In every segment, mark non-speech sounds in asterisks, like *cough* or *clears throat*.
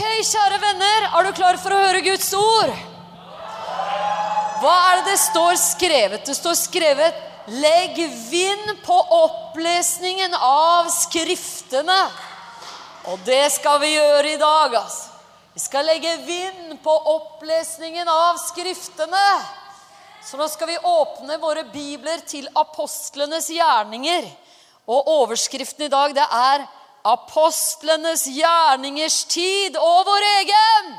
Kjære venner, er du klar for å høre Guds ord? Hva er det det står skrevet? Det står skrevet 'Legg vind på opplesningen av Skriftene'. Og det skal vi gjøre i dag, altså. Vi skal legge vind på opplesningen av Skriftene. Så nå skal vi åpne våre bibler til apostlenes gjerninger. Og overskriften i dag, det er 'Apostlenes gjerningers tid og vår egen'.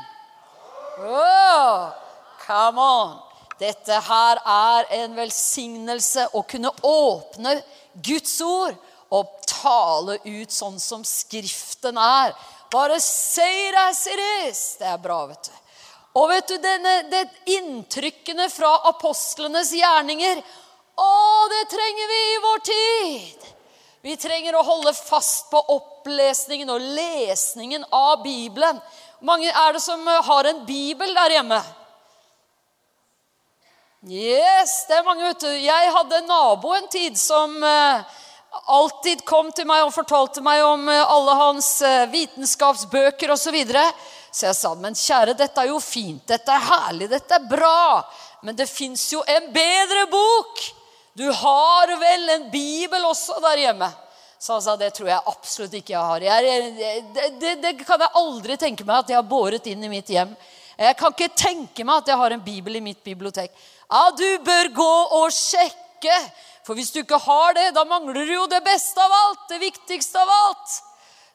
Oh, come on. Dette her er en velsignelse å kunne åpne Guds ord og tale ut sånn som Skriften er. Bare say it as it is. Det er bra, vet du. Og vet du, denne, det inntrykkene fra apostlenes gjerninger Å, det trenger vi i vår tid! Vi trenger å holde fast på opplesningen og lesningen av Bibelen. Hvor mange er det som har en bibel der hjemme? Yes, det er mange, vet du. Jeg hadde en nabo en tid som uh, alltid kom til meg og fortalte meg om uh, alle hans vitenskapsbøker osv. Så, videre. så jeg sa, men kjære, dette er jo fint, dette er herlig, dette er bra. Men det fins jo en bedre bok! Du har vel en bibel også der hjemme? Så han sa det tror jeg absolutt ikke jeg har. Jeg, jeg, det, det, kan jeg aldri tenke meg at jeg har båret inn i mitt hjem. Jeg kan ikke tenke meg at jeg har en bibel i mitt bibliotek. Ja, du bør gå og sjekke. For hvis du ikke har det, da mangler du jo det beste av alt. Det viktigste av alt.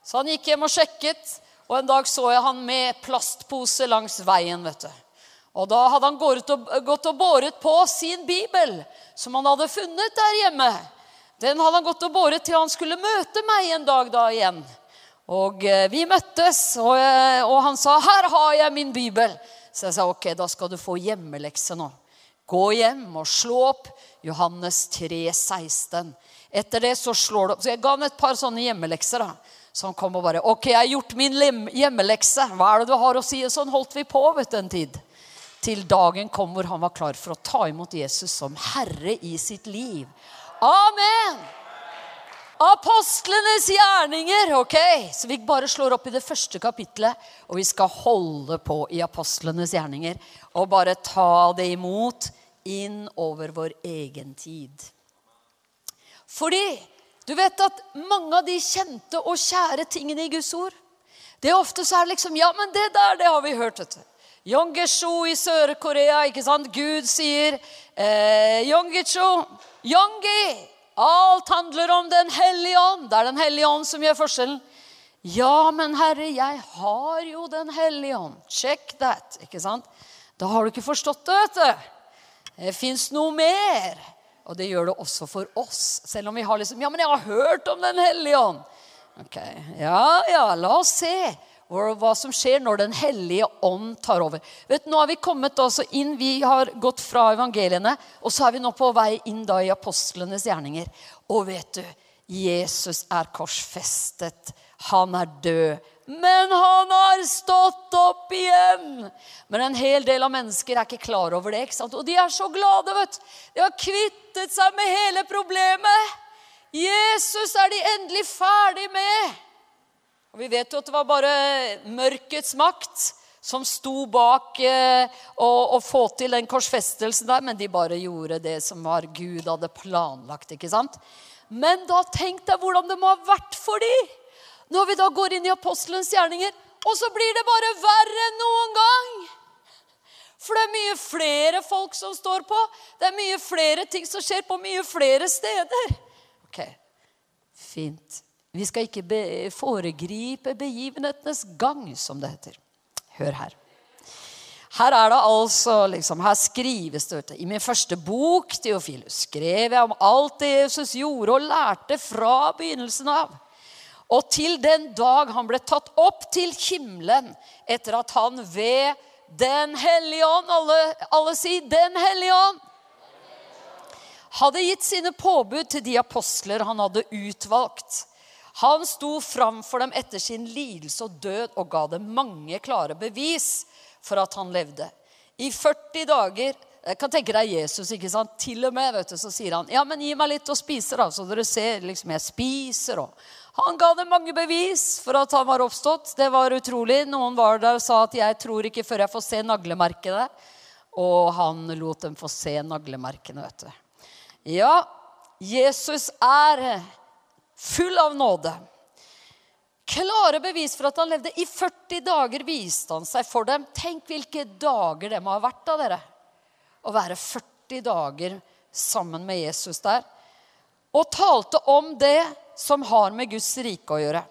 Så han gikk hjem og sjekket, og en dag så jeg han med plastpose langs veien. vet du. Og da hadde han gått og, gått og båret på sin bibel, som han hadde funnet der hjemme. Den hadde han gått og båret til han skulle møte meg en dag da igjen. Og eh, vi møttes, og, eh, og han sa 'Her har jeg min bibel'. Så jeg sa ok, da skal du få hjemmelekse nå. Gå hjem og slå opp Johannes 3, 16. Etter det så slår du opp. Så jeg ga ham et par sånne hjemmelekser. da. Så han kom og bare 'Ok, jeg har gjort min hjemmelekse. Hva er det du har å si?' Sånn holdt vi på vet du, en tid. Til dagen kom hvor han var klar for å ta imot Jesus som herre i sitt liv. Amen! Apostlenes gjerninger. ok? Så vi bare slår opp i det første kapitlet, og vi skal holde på i apostlenes gjerninger og bare ta det imot inn over vår egen tid. Fordi du vet at mange av de kjente og kjære tingene i Guds ord det er Ofte så er det liksom Ja, men det der, det har vi hørt. vet du. Yongesho i Sør-Korea, ikke sant? Gud sier eh, Yongesho, Yongi Alt handler om Den hellige ånd. Det er Den hellige ånd som gjør forskjellen. Ja, men Herre, jeg har jo Den hellige ånd. Check that. ikke sant? Da har du ikke forstått det, vet du. Det fins noe mer. Og det gjør det også for oss. Selv om vi har liksom Ja, men jeg har hørt om Den hellige ånd. Ok, Ja, ja, la oss se hva som skjer når Den hellige ånd tar over. Vet, nå har Vi kommet altså inn, vi har gått fra evangeliene, og så er vi nå på vei inn da i apostlenes gjerninger. Og vet du, Jesus er korsfestet. Han er død. Men han har stått opp igjen! Men en hel del av mennesker er ikke klar over det. ikke sant? Og de er så glade. vet du. De har kvittet seg med hele problemet. Jesus er de endelig ferdig med. Og Vi vet jo at det var bare mørkets makt som sto bak eh, å, å, få til den korsfestelsen der, men de bare gjorde det som var Gud hadde planlagt. ikke sant? Men da tenk deg hvordan det må ha vært for dem når vi da går inn i apostelens gjerninger, og så blir det bare verre enn noen gang. For det er mye flere folk som står på. Det er mye flere ting som skjer på mye flere steder. Ok, Fint. Vi skal ikke be foregripe begivenhetenes gang, som det heter. Hør her. Her er det altså, liksom, her skrives det I min første bok Theofilus, skrev jeg om alt det Jesus gjorde og lærte fra begynnelsen av og til den dag han ble tatt opp til himmelen etter at han ved Den hellige ånd Alle, alle sier Den hellige ånd. Hadde gitt sine påbud til de apostler han hadde utvalgt. Han sto fram for dem etter sin lidelse og død og ga dem mange klare bevis for at han levde. I 40 dager Jeg kan tenke deg Jesus, ikke sant? Til og med, vet du, så sier han, ja, men gi meg litt å spise da, så dere ser liksom jeg spiser. Og han ga dem mange bevis for at han var oppstått. Det var utrolig. Noen var der og sa at jeg tror ikke før jeg får se naglemerkene. Og han lot dem få se naglemerkene, vet du. Ja, Jesus er full av nåde. Klare bevis for at han levde. I 40 dager viste han seg for dem. Tenk hvilke dager det må ha vært av dere. Å være 40 dager sammen med Jesus der. Og talte om det som har med Guds rike å gjøre.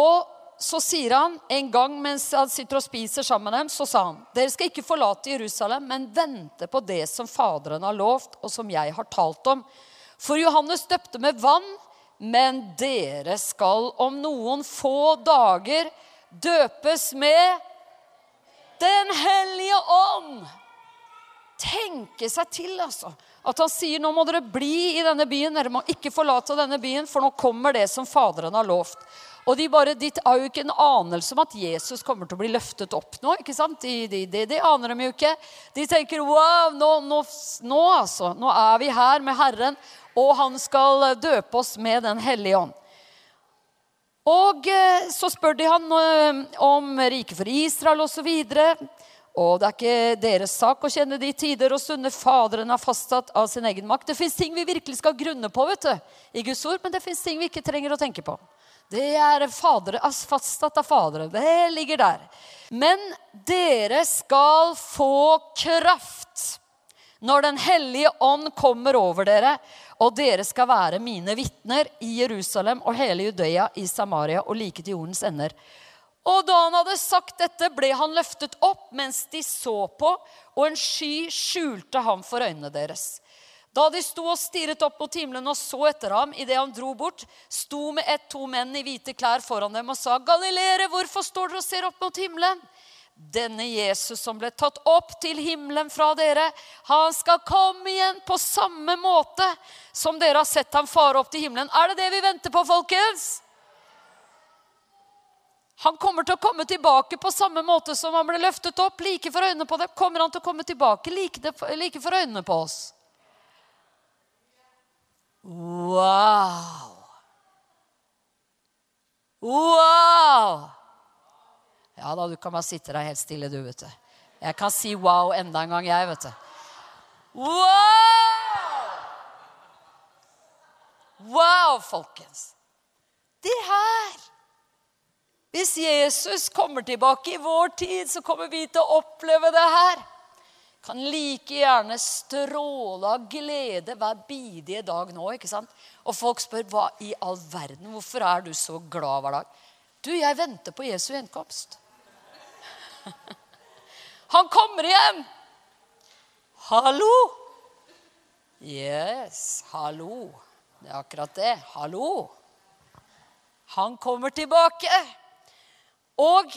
Og så sier han en gang mens han sitter og spiser sammen med dem, så sa han dere skal ikke forlate Jerusalem, men vente på det som Faderen har lovt, og som jeg har talt om. For Johannes døpte med vann, men dere skal om noen få dager døpes med Den hellige ånd. Tenke seg til, altså. At han sier nå må dere bli i denne byen. Dere må ikke forlate denne byen, for nå kommer det som Faderen har lovt. Og de, bare, de har jo ikke en anelse om at Jesus kommer til å bli løftet opp nå. ikke sant? De, de, de, de aner dem jo ikke. De tenker wow, nå, nå, nå, altså. Nå er vi her med Herren, og han skal døpe oss med Den hellige ånd. Og eh, så spør de han eh, om riket for Israel osv. Og det er ikke deres sak å kjenne de tider og stunder Faderen har fastsatt av sin egen makt. Det fins ting vi virkelig skal grunne på vet du, i Guds ord, men det fins ting vi ikke trenger å tenke på. Det er fadere, fastsatt av Faderen. Det ligger der. Men dere skal få kraft når Den hellige ånd kommer over dere, og dere skal være mine vitner i Jerusalem og hele Judea, i Samaria og like til jordens ender. Og da han hadde sagt dette, ble han løftet opp mens de så på, og en sky skjulte ham for øynene deres. Da de sto og stirret opp mot himmelen og så etter ham idet han dro bort, sto med ett to menn i hvite klær foran dem og sa, 'Galilere, hvorfor står dere og ser opp mot himmelen?' Denne Jesus som ble tatt opp til himmelen fra dere, han skal komme igjen på samme måte som dere har sett ham fare opp til himmelen. Er det det vi venter på, folkens? Han kommer til å komme tilbake på samme måte som han ble løftet opp. Like for øynene på dem. Kommer han til å komme tilbake like, for øynene på oss? Wow! Wow! Ja da, du kan bare sitte der helt stille, du, vet du. Jeg kan si wow enda en gang, jeg, vet du. Wow! Wow, folkens. Det her Hvis Jesus kommer tilbake i vår tid, så kommer vi til å oppleve det her kan like gjerne stråle av glede hver bidige dag nå. ikke sant? Og folk spør hva i all verden, hvorfor er du så glad hver dag? Du, jeg venter på Jesu gjenkomst. *laughs* Han kommer hjem! Hallo! Yes, hallo. Det er akkurat det. Hallo. Han kommer tilbake. Og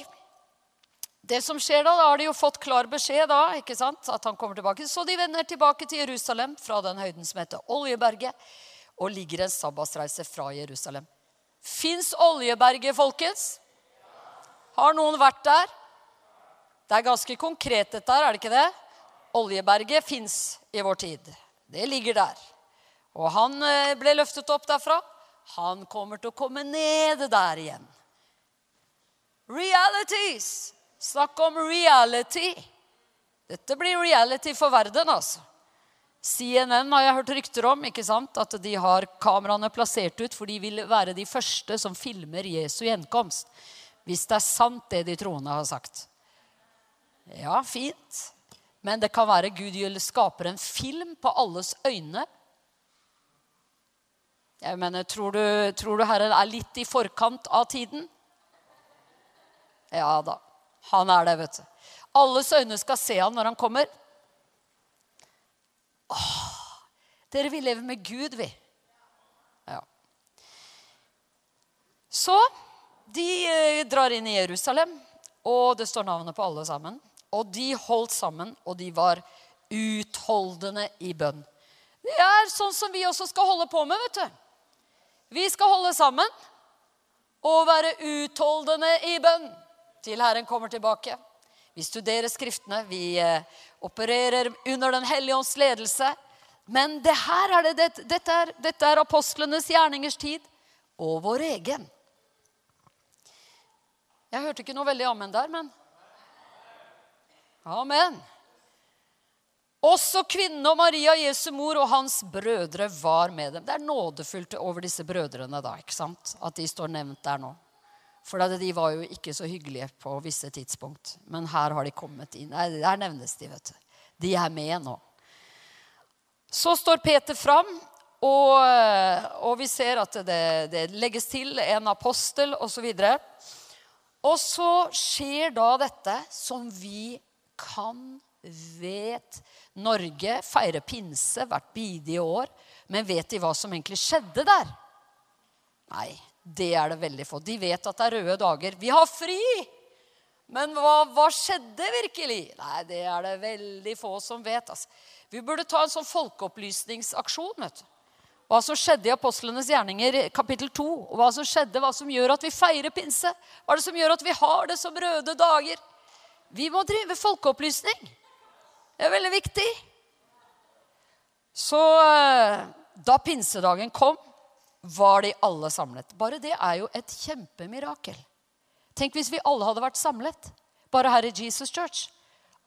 det som skjer Da da har de jo fått klar beskjed da, ikke sant, at han kommer tilbake. Så de vender tilbake til Jerusalem fra den høyden som heter Oljeberget, og ligger en sabbatsreise fra Jerusalem. Fins Oljeberget, folkens? Har noen vært der? Det er ganske konkret, dette her, er det ikke det? Oljeberget fins i vår tid. Det ligger der. Og han eh, ble løftet opp derfra. Han kommer til å komme ned der igjen. Realities. Snakk om reality. Dette blir reality for verden, altså. CNN har jeg hørt rykter om ikke sant? at de har kameraene plassert ut, for de vil være de første som filmer Jesu gjenkomst. Hvis det er sant, det de troende har sagt. Ja, fint. Men det kan være Gud skaper en film på alles øyne. Jeg mener, Tror du, tror du Herren er litt i forkant av tiden? Ja da. Han er det, vet du. Alles øyne skal se han når han kommer. Åh, dere, vi lever med Gud, vi. Ja. Så de eh, drar inn i Jerusalem, og det står navnet på alle sammen. Og de holdt sammen, og de var utholdende i bønn. Det er sånn som vi også skal holde på med, vet du. Vi skal holde sammen og være utholdende i bønn til Herren kommer tilbake. Vi studerer Skriftene. Vi eh, opererer under Den hellige ånds ledelse. Men det her er det, det, dette, er, dette er apostlenes gjerningers tid og vår egen. Jeg hørte ikke noe veldig amen der, men Amen. Også kvinnene og Maria, Jesu mor, og hans brødre var med dem. Det er nådefullt over disse brødrene da, ikke sant? at de står nevnt der nå. For de var jo ikke så hyggelige på visse tidspunkt. Men her har de kommet inn. Nei, Der nevnes de, vet du. De er med nå. Så står Peter fram, og, og vi ser at det, det, legges til en apostel osv. Og, og så skjer da dette som vi kan, vet Norge feirer pinse hvert bidige år. Men vet de hva som egentlig skjedde der? Nei, det er det veldig få. De vet at det er røde dager. Vi har fri! Men hva, hva skjedde virkelig? Nei, det er det veldig få som vet. Altså. Vi burde ta en sånn folkeopplysningsaksjon. vet du. Hva som skjedde i apostlenes gjerninger kapittel 2. Og hva som skjedde, hva som gjør at vi feirer pinse. Hva er det som gjør at vi har det som røde dager? Vi må drive folkeopplysning. Det er veldig viktig. Så eh, da pinsedagen kom, var de alle samlet. Bare det er jo et kjempemirakel. Tenk hvis vi alle hadde vært samlet, bare her i Jesus Church.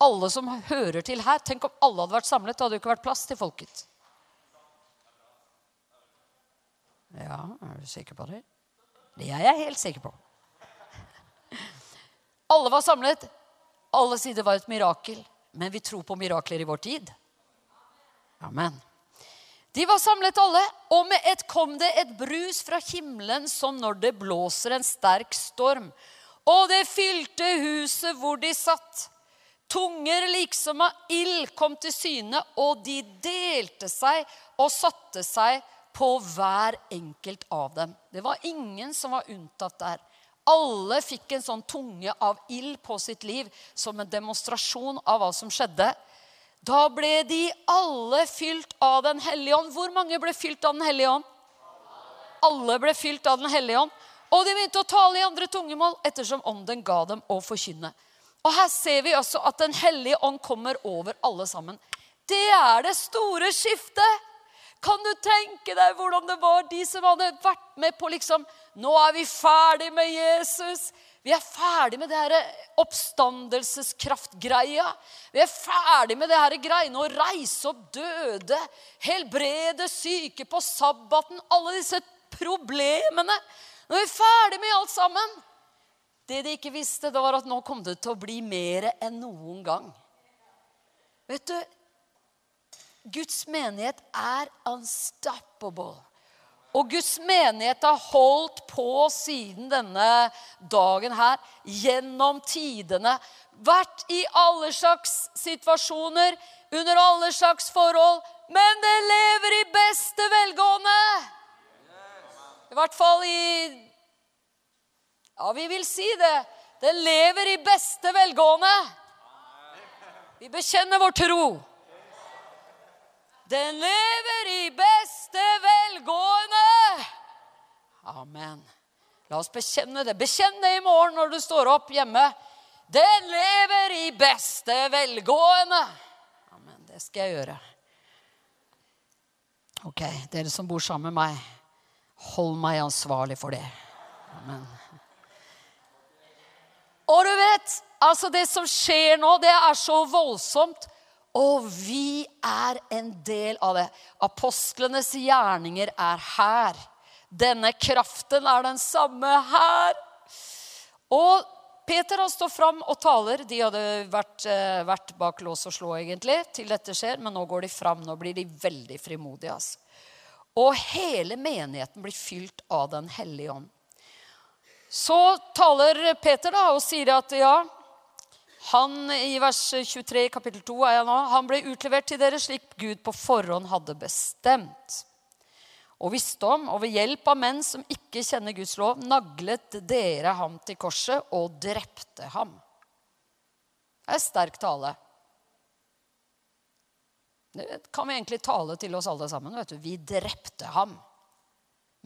Alle som hører til her. Tenk om alle hadde vært samlet. Det hadde jo ikke vært plass til folket. Ja, er du sikker på det? Det er jeg helt sikker på. *laughs* Alle var samlet. Alle sier det var et mirakel men vi tror på mirakler i vår tid. Amen. De var samlet alle, og med ett kom det et brus fra himmelen som når det blåser en sterk storm. Og det fylte huset hvor de satt. Tunger liksom av ild kom til syne, og de delte seg og satte seg på hver enkelt av dem. Det var ingen som var unntatt der. Alle fikk en sånn tunge av ild på sitt liv som en demonstrasjon av hva som skjedde. Da ble de alle fylt av Den hellige ånd. Hvor mange ble fylt av Den hellige ånd? Alle ble fylt av Den hellige ånd. Og de begynte å tale i andre tungemål ettersom ånden ga dem å forkynne. Og her ser vi også at Den hellige ånd kommer over alle sammen. Det er det store skiftet. Kan du tenke deg hvordan det var de som hadde vært med på liksom Nå er vi ferdig med Jesus. Vi er ferdig med det her oppstandelseskraftgreia. Vi er ferdig med det her greiene å reise opp døde, helbrede syke på sabbaten. Alle disse problemene. Nå er vi ferdig med alt sammen. Det de ikke visste, det var at nå kom det til å bli mer enn noen gang. Vet du, Guds menighet er unstoppable. Og Guds menighet har holdt på siden denne dagen her, gjennom tidene. Vært i alle slags situasjoner, under alle slags forhold. Men det lever i beste velgående. I hvert fall i Ja, vi vil si det. Det lever i beste velgående. Vi bekjenner vår tro. Den lever i beste velgående. Amen. La oss bekjenne det. Bekjenn det i morgen når du står opp hjemme. Den lever i beste velgående. Amen. Det skal jeg gjøre. Ok, dere som bor sammen med meg, hold meg ansvarlig for det. Amen. Og du vet, altså det som skjer nå, det er så voldsomt. Og vi er en del av det. Apostlenes gjerninger er her. Denne kraften er den samme her. Og Peter han står fram og taler. De hadde vært, eh, vært, bak lås og slå egentlig til dette skjer, men nå går de fram. Nå blir de veldig frimodige. Altså. Og hele menigheten blir fylt av Den hellige ånd. Så taler Peter da og sier at ja, han i vers 23 kapittel 2 er jeg nå, han ble utlevert til dere slik Gud på forhånd hadde bestemt. Og visdom og ved hjelp av menn som ikke kjenner Guds lov, naglet dere ham til korset og drepte ham. Det er sterk tale. Det kan vi egentlig tale til oss alle sammen. vet du. Vi drepte ham.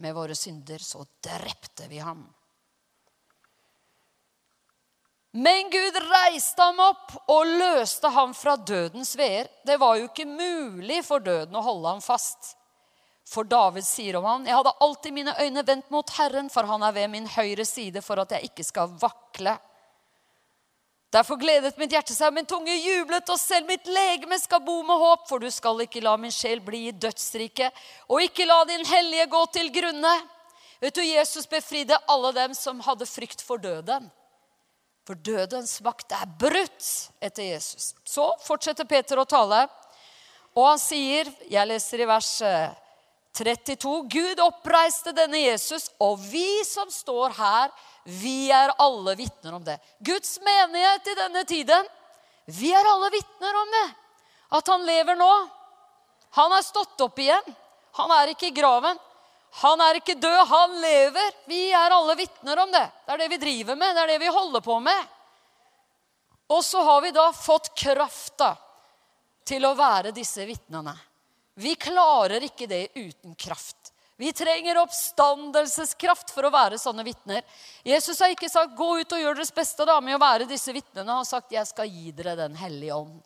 Med våre synder så drepte vi ham. Men Gud reiste ham opp og løste ham fra dødens veer. Det var jo ikke mulig for døden å holde ham fast. For David sier om han, 'Jeg hadde alltid mine øyne vendt mot Herren, for han er ved min høyre side for at jeg ikke skal vakle.' Derfor gledet mitt hjerte seg, min tunge jublet, og selv mitt legeme skal bo med håp, for du skal ikke la min sjel bli i dødsriket, og ikke la din hellige gå til grunne. Vet du, Jesus befridde alle dem som hadde frykt for døden. For dødens makt er brutt etter Jesus. Så fortsetter Peter å tale, og han sier, jeg leser i vers 32, eh, Gud oppreiste denne Jesus, og vi som står her, vi er alle vitner om det. Guds menighet i denne tiden, vi er alle vitner om det. At han lever nå. Han er stått opp igjen. Han er ikke i graven. Han er ikke død, han lever. Vi er alle vitner om det. Det er det vi driver med, det er det vi holder på med. Og så har vi da fått krafta til å være disse vitnene. Vi klarer ikke det uten kraft. Vi trenger oppstandelseskraft for å være sånne vitner. Jesus har ikke sagt 'gå ut og gjør deres beste' da, med å være disse vitnene. Han har sagt 'jeg skal gi dere Den hellige ånd',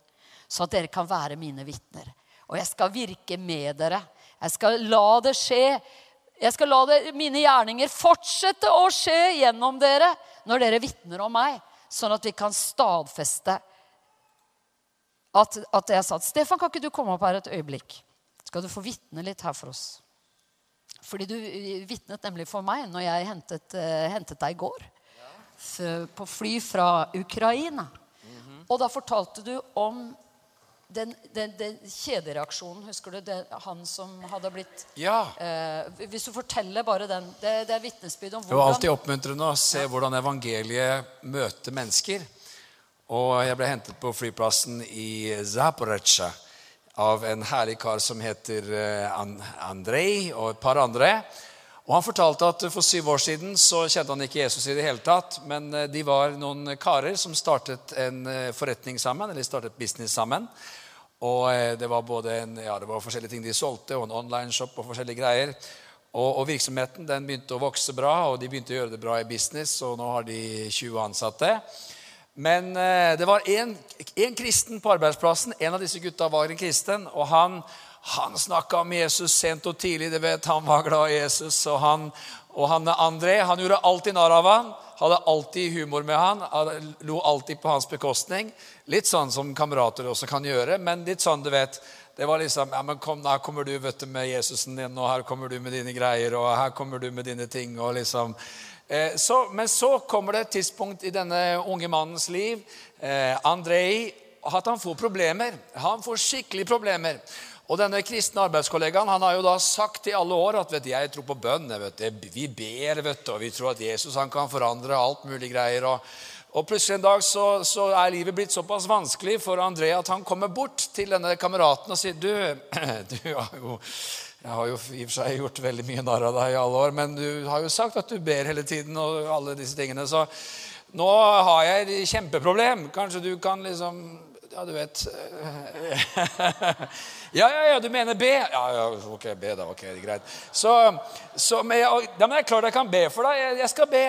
så at dere kan være mine vitner. Og jeg skal virke med dere. Jeg skal la det skje jeg skal la det, mine gjerninger fortsette å skje gjennom dere når dere vitner om meg, sånn at vi kan stadfeste at, at jeg sa. Stefan, kan ikke du komme opp her et øyeblikk? Skal du få vitne litt her for oss? Fordi du vitnet nemlig for meg når jeg hentet, uh, hentet deg i går. Ja. På fly fra Ukraina. Mm -hmm. Og da fortalte du om den, den, den, kjedereaksjonen, husker du? Det, han som hadde blitt Ja. Eh, hvis du forteller bare den Det, det er vitnesbyrd om hvordan Det var alltid oppmuntrende å se hvordan evangeliet møter mennesker. Og jeg ble hentet på flyplassen i Zaporizjzja av en herlig kar som heter eh, Andrej og et par andre. Og Han fortalte at for syv år siden så kjente han ikke Jesus i det hele tatt. Men eh, de var noen karer som startet en eh, forretning sammen, eller startet business sammen. Og eh, det var både en, ja, det var forskjellige ting de solgte, og en online-shop og forskjellige greier. Og, og, virksomheten den begynte å vokse bra, og de begynte å gjøre det bra i business. Og nå har de 20 ansatte. Men det var en kristen på arbeidsplassen. En av disse gutta var en kristen. og han han snakka om Jesus sent og tidlig. det vet Han var glad i Jesus. Og han, og han André han gjorde alltid narr av han, hadde alltid humor med han, lo alltid på hans bekostning. Litt sånn som kamerater også kan gjøre, men litt sånn, du vet det var liksom ja, men kom, Her kommer du vet du, med Jesusen din, og her kommer du med dine greier, og her kommer du med dine ting. og liksom... Eh, så, men så kommer det et tidspunkt i denne unge mannens liv, eh, Andrej, at han får problemer. Han får skikkelig problemer. Og denne kristne arbeidskollegaen han har jo da sagt i alle år at vet du, jeg tror på bønn. Vet vi ber, vet du, og vi tror at Jesus han kan forandre alt mulig greier. Og, og plutselig en dag så, så, er livet blitt såpass vanskelig for André at han kommer bort til denne kameraten og sier du, *clears throat* du har jo jeg har jo i og for seg gjort veldig mye narr av deg i alle år, men du har jo sagt at du ber hele tiden. og alle disse tingene, Så nå har jeg et kjempeproblem. Kanskje du kan liksom Ja, du vet *laughs* *laughs* Ja, ja, ja, du mener B? Ja, ja, ok, B, da. Ok, greit. Så, så men jeg, ja, men jeg er klar jeg kan be for deg. Jeg, jeg skal be.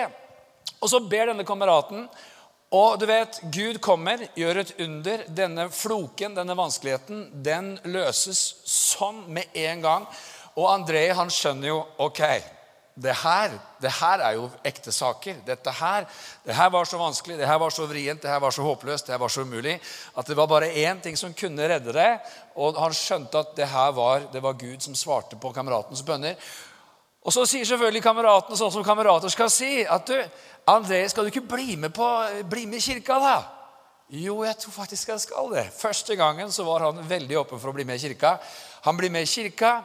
Og så ber denne kameraten. Og du vet, Gud kommer, gjør et under. Denne floken, denne vanskeligheten, den løses sånn med en gang. Og André han skjønner jo ok, det her, det her er jo ekte saker. Dette her, det her var så vanskelig, det her var så vrient, det her var så håpløst, det her var så umulig at det var bare én ting som kunne redde det. Og han skjønte at det her var, det var Gud som svarte på kameratens bønner. Og så sier selvfølgelig kameratene sånn som kamerater skal si, at du, André, skal du ikke bli med, på, bli med i kirka, da? Jo, jeg tror faktisk jeg skal det. Første gangen så var han veldig åpen for å bli med i kirka. Han blir med i kirka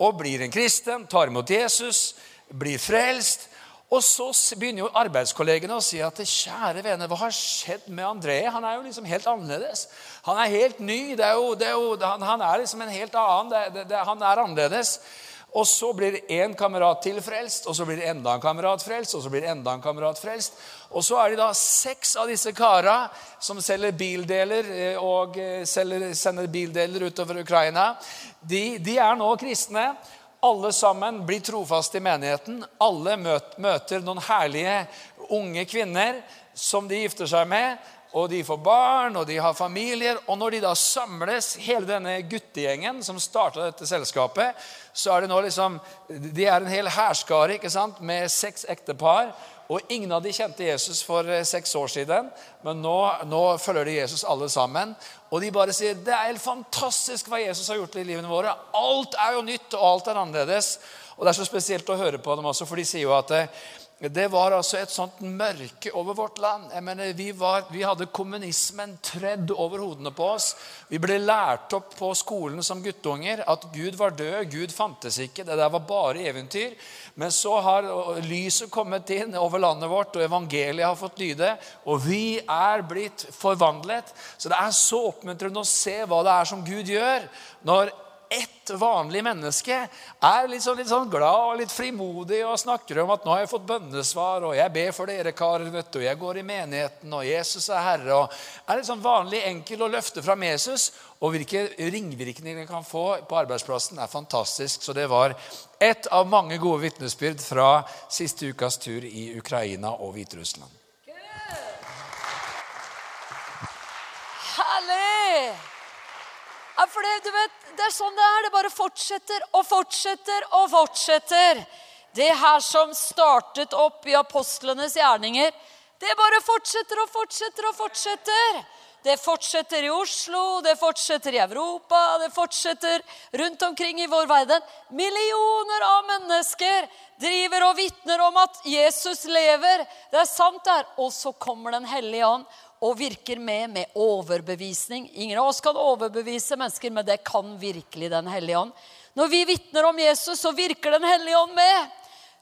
og blir en kristen, tar imot Jesus blir frelst. Og så begynner jo arbeidskollegene å si at kjære vene, hva har skjedd med André? Han er jo liksom helt annerledes. Han er helt ny. Er jo, er jo, han, han, er liksom en helt annen. Det, han er annerledes. Og så blir én kamerat til frelst, og så blir det enda en kamerat frelst, og så blir det enda en kamerat frelst. Og så er det da seks av disse kara som selger bildeler eh, og eh, selger, sender bildeler utover Ukraina. De, de er nå kristne. Alle sammen blir trofaste i menigheten. Alle møter noen herlige unge kvinner som de gifter seg med, og de får barn, og de har familier. Og når de da samles, hele denne guttegjengen som starta dette selskapet, så er det nå liksom De er en hel hærskare ikke sant, med seks ektepar. Og ingen av de kjente Jesus for eh, seks år siden, men nå, nå følger de Jesus alle sammen. Og de bare sier det er helt fantastisk hva Jesus har gjort i livene våre. Alt er jo nytt, og alt er annerledes. Og det er så spesielt å høre på dem også, for de sier jo at eh, det var altså et sånt mørke over vårt land. Jeg mener, vi, var, vi, hadde kommunismen tredd over hodene på oss. Vi ble lært opp på skolen som guttunger at Gud var død, Gud fantes ikke. Det der var bare eventyr. Men så har lyset kommet inn over landet vårt, og evangeliet har fått lyde. Og vi er blitt forvandlet. Så det er så oppmuntrende å se hva det er som Gud gjør når ett vanlig menneske er litt sånn, litt sånn, glad og litt frimodig og snakker om at 'nå har jeg fått bønnesvar', og 'jeg ber for dere, karer', vet du, 'jeg går i menigheten', og 'Jesus er Herre', og er litt sånn vanlig, enkel å løfte fram Jesus. Og hvilke ringvirkninger det kan få på arbeidsplassen, er fantastisk. Så det var ett av mange gode vitnesbyrd fra siste ukas tur i Ukraina og Hviterussland. Herlig! Ja, for det, du vet, det er sånn det er. Det bare fortsetter og fortsetter og fortsetter. Det her som startet opp i apostlenes gjerninger, det bare fortsetter og fortsetter og fortsetter. Det fortsetter i Oslo, det fortsetter i Europa, det fortsetter rundt omkring i vår verden. Millioner av mennesker driver og vitner om at Jesus lever. Det er sant det er, Og så kommer Den hellige ånd og virker med med overbevisning. Ingen av oss kan overbevise mennesker, men det kan virkelig Den hellige ånd. Når vi vitner om Jesus, så virker Den hellige ånd med.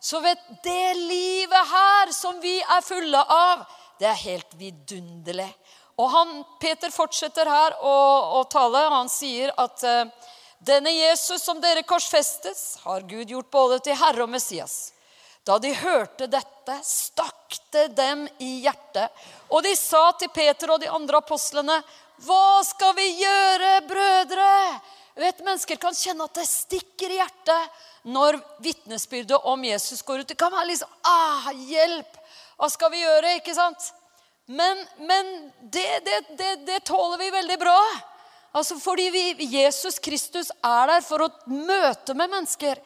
Så vet det livet her som vi er fulle av, det er helt vidunderlig. Og han, Peter fortsetter her å, å tale. Han sier at uh, denne Jesus som dere korsfestes, har Gud gjort både til Herre og Messias. Da de hørte dette, stakk det dem i hjertet. Og de sa til Peter og de andre apostlene, 'Hva skal vi gjøre, brødre?' Vet, Mennesker kan kjenne at det stikker i hjertet når vitnesbyrdet om Jesus går ut. Det kan være liksom ah, 'Hjelp! Hva skal vi gjøre?' ikke sant? Men, men det, det, det, det, tåler vi veldig bra. Altså Fordi vi, Jesus Kristus er der for å møte med mennesker.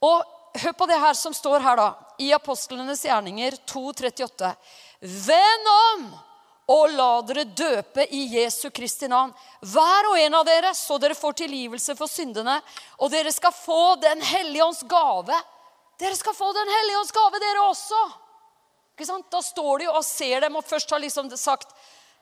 Og hør på det her som står her, da. I Apostlenes gjerninger 2,38. Vend om og la dere døpe i Jesu Kristi navn. Hver og en av dere, så dere får tilgivelse for syndene. Og dere skal få Den hellige ånds gave. Dere skal få Den hellige ånds gave, dere også. Ikke sant? Da står de og ser dem og først har liksom sagt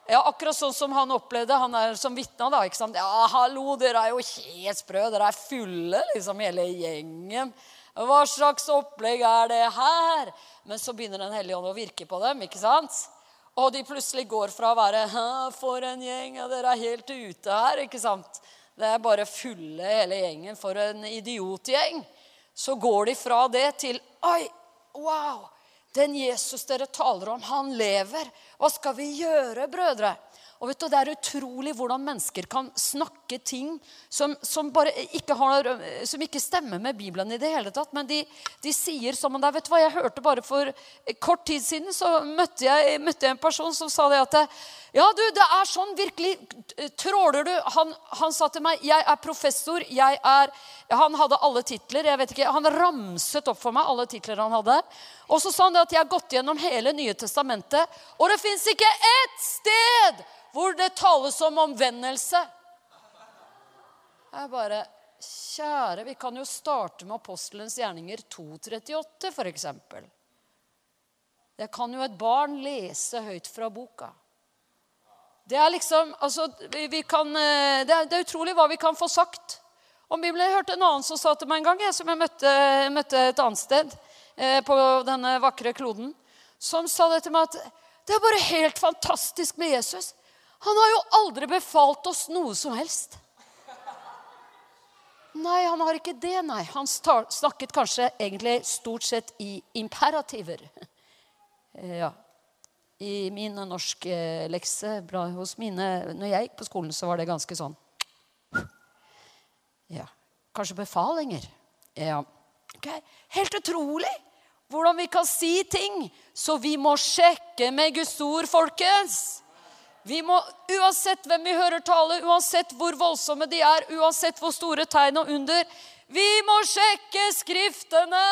ja, Akkurat sånn som han opplevde, han er som vitna. da, ikke sant? Ja, hallo, dere er jo helt sprø. Dere er fulle, liksom, hele gjengen. Hva slags opplegg er det her? Men så begynner Den hellige ånd å virke på dem. ikke sant? Og de plutselig går fra å være For en gjeng, og dere er helt ute her. ikke sant? Det er bare fulle hele gjengen. For en idiotgjeng. Så går de fra det til Oi, wow! Den Jesus dere taler om, han lever. Hva skal vi gjøre, brødre? Og vet du, Det er utrolig hvordan mennesker kan snakke ting som, som, ikke, har, som ikke, stemmer med Bibelen i det hele tatt. Men de, de sier som om det er Vet du hva, jeg hørte bare for kort tid siden så møtte jeg, møtte jeg en person som sa det at Ja, du, det er sånn virkelig Tråler du? Han, han sa til meg Jeg er professor. jeg er, Han hadde alle titler. jeg vet ikke, Han ramset opp for meg alle titler han hadde. Og så sa han det at jeg har gått gjennom hele Nye testamentet, og det fins ikke ett sted hvor det tales om omvendelse. Jeg bare Kjære, vi kan jo starte med apostelens gjerninger 2.38, f.eks. Det kan jo et barn lese høyt fra boka. Det er liksom altså, vi kan, eh, det, er, det er utrolig hva vi kan få sagt om Bibelen. Jeg hørte en annen som sa til meg en gang, jeg, som jeg møtte, møtte et annet sted eh, på denne vakre kloden, som sa det til meg at det er bare helt fantastisk med Jesus. Han har jo aldri befalt oss noe som helst. Nei, han har ikke det, nei. Han snakket kanskje egentlig stort sett i imperativer. *laughs* Ja. I min norske lekse hos mine Når jeg gikk på skolen, så var det ganske sånn *tsk* Ja. Kanskje befalinger. Ja. Okay. Helt utrolig! hvordan vi kan si ting. Så vi må sjekke med Guds ord, folkens. Vi må, Uansett hvem vi hører tale, uansett hvor voldsomme de er, uansett hvor store tegn og under Vi må sjekke Skriftene!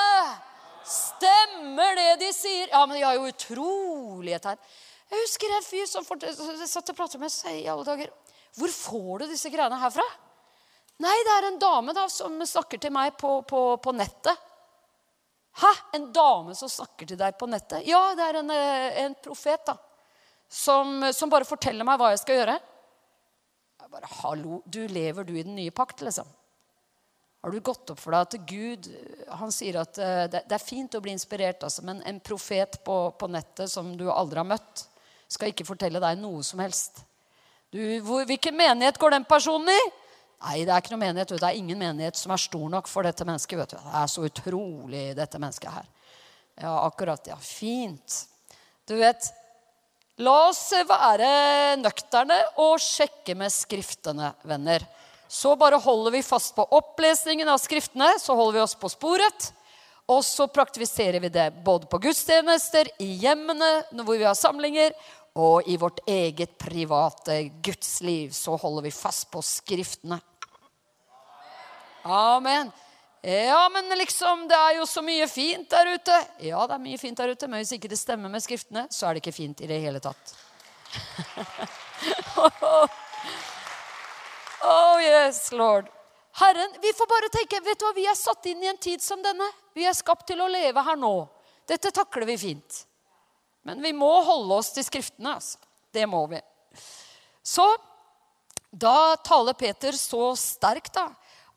Stemmer det de sier? Ja, men de har jo utrolige tegn. Jeg husker en fyr som satt og pratet med seg i alle dager. Hvor får du disse greiene herfra? Nei, det er en dame da, som snakker til meg på, på, på nettet. Hæ? En dame som snakker til deg på nettet? Ja, det er en, eh, en profet, da som, som, bare forteller meg hva jeg skal gjøre. Jeg bare, Hallo, du lever du i den nye pakt, liksom? Har du gått opp for deg at Gud han sier at eh, det, det er fint å bli inspirert, altså, men en profet på, på, nettet som du aldri har møtt, skal ikke fortelle deg noe som helst. Du, hvor, hvilken menighet går den personen i? Nei, det er ikke noe menighet. Det er ingen menighet som er stor nok for dette mennesket. vet du. Det er så utrolig, dette mennesket her. Ja, akkurat. Ja, fint. Du vet, La oss være nøkterne og sjekke med Skriftene, venner. Så bare holder vi fast på opplesningen av Skriftene, så holder vi oss på sporet. Og så praktiserer vi det både på gudstjenester, i hjemmene hvor vi har samlinger, og i vårt eget private gudsliv. Så holder vi fast på Skriftene. Amen. Ja, men liksom, det er jo så mye fint der ute. Ja, det er mye fint der ute, men hvis ikke det stemmer med skriftene, så er det ikke fint i det hele tatt. *laughs* oh yes, Lord. Herren, vi får bare tenke vet du hva, Vi er satt inn i en tid som denne. Vi er skapt til å leve her nå. Dette takler vi fint. Men vi må holde oss til Skriftene. altså. Det må vi. Så da taler Peter så sterkt, da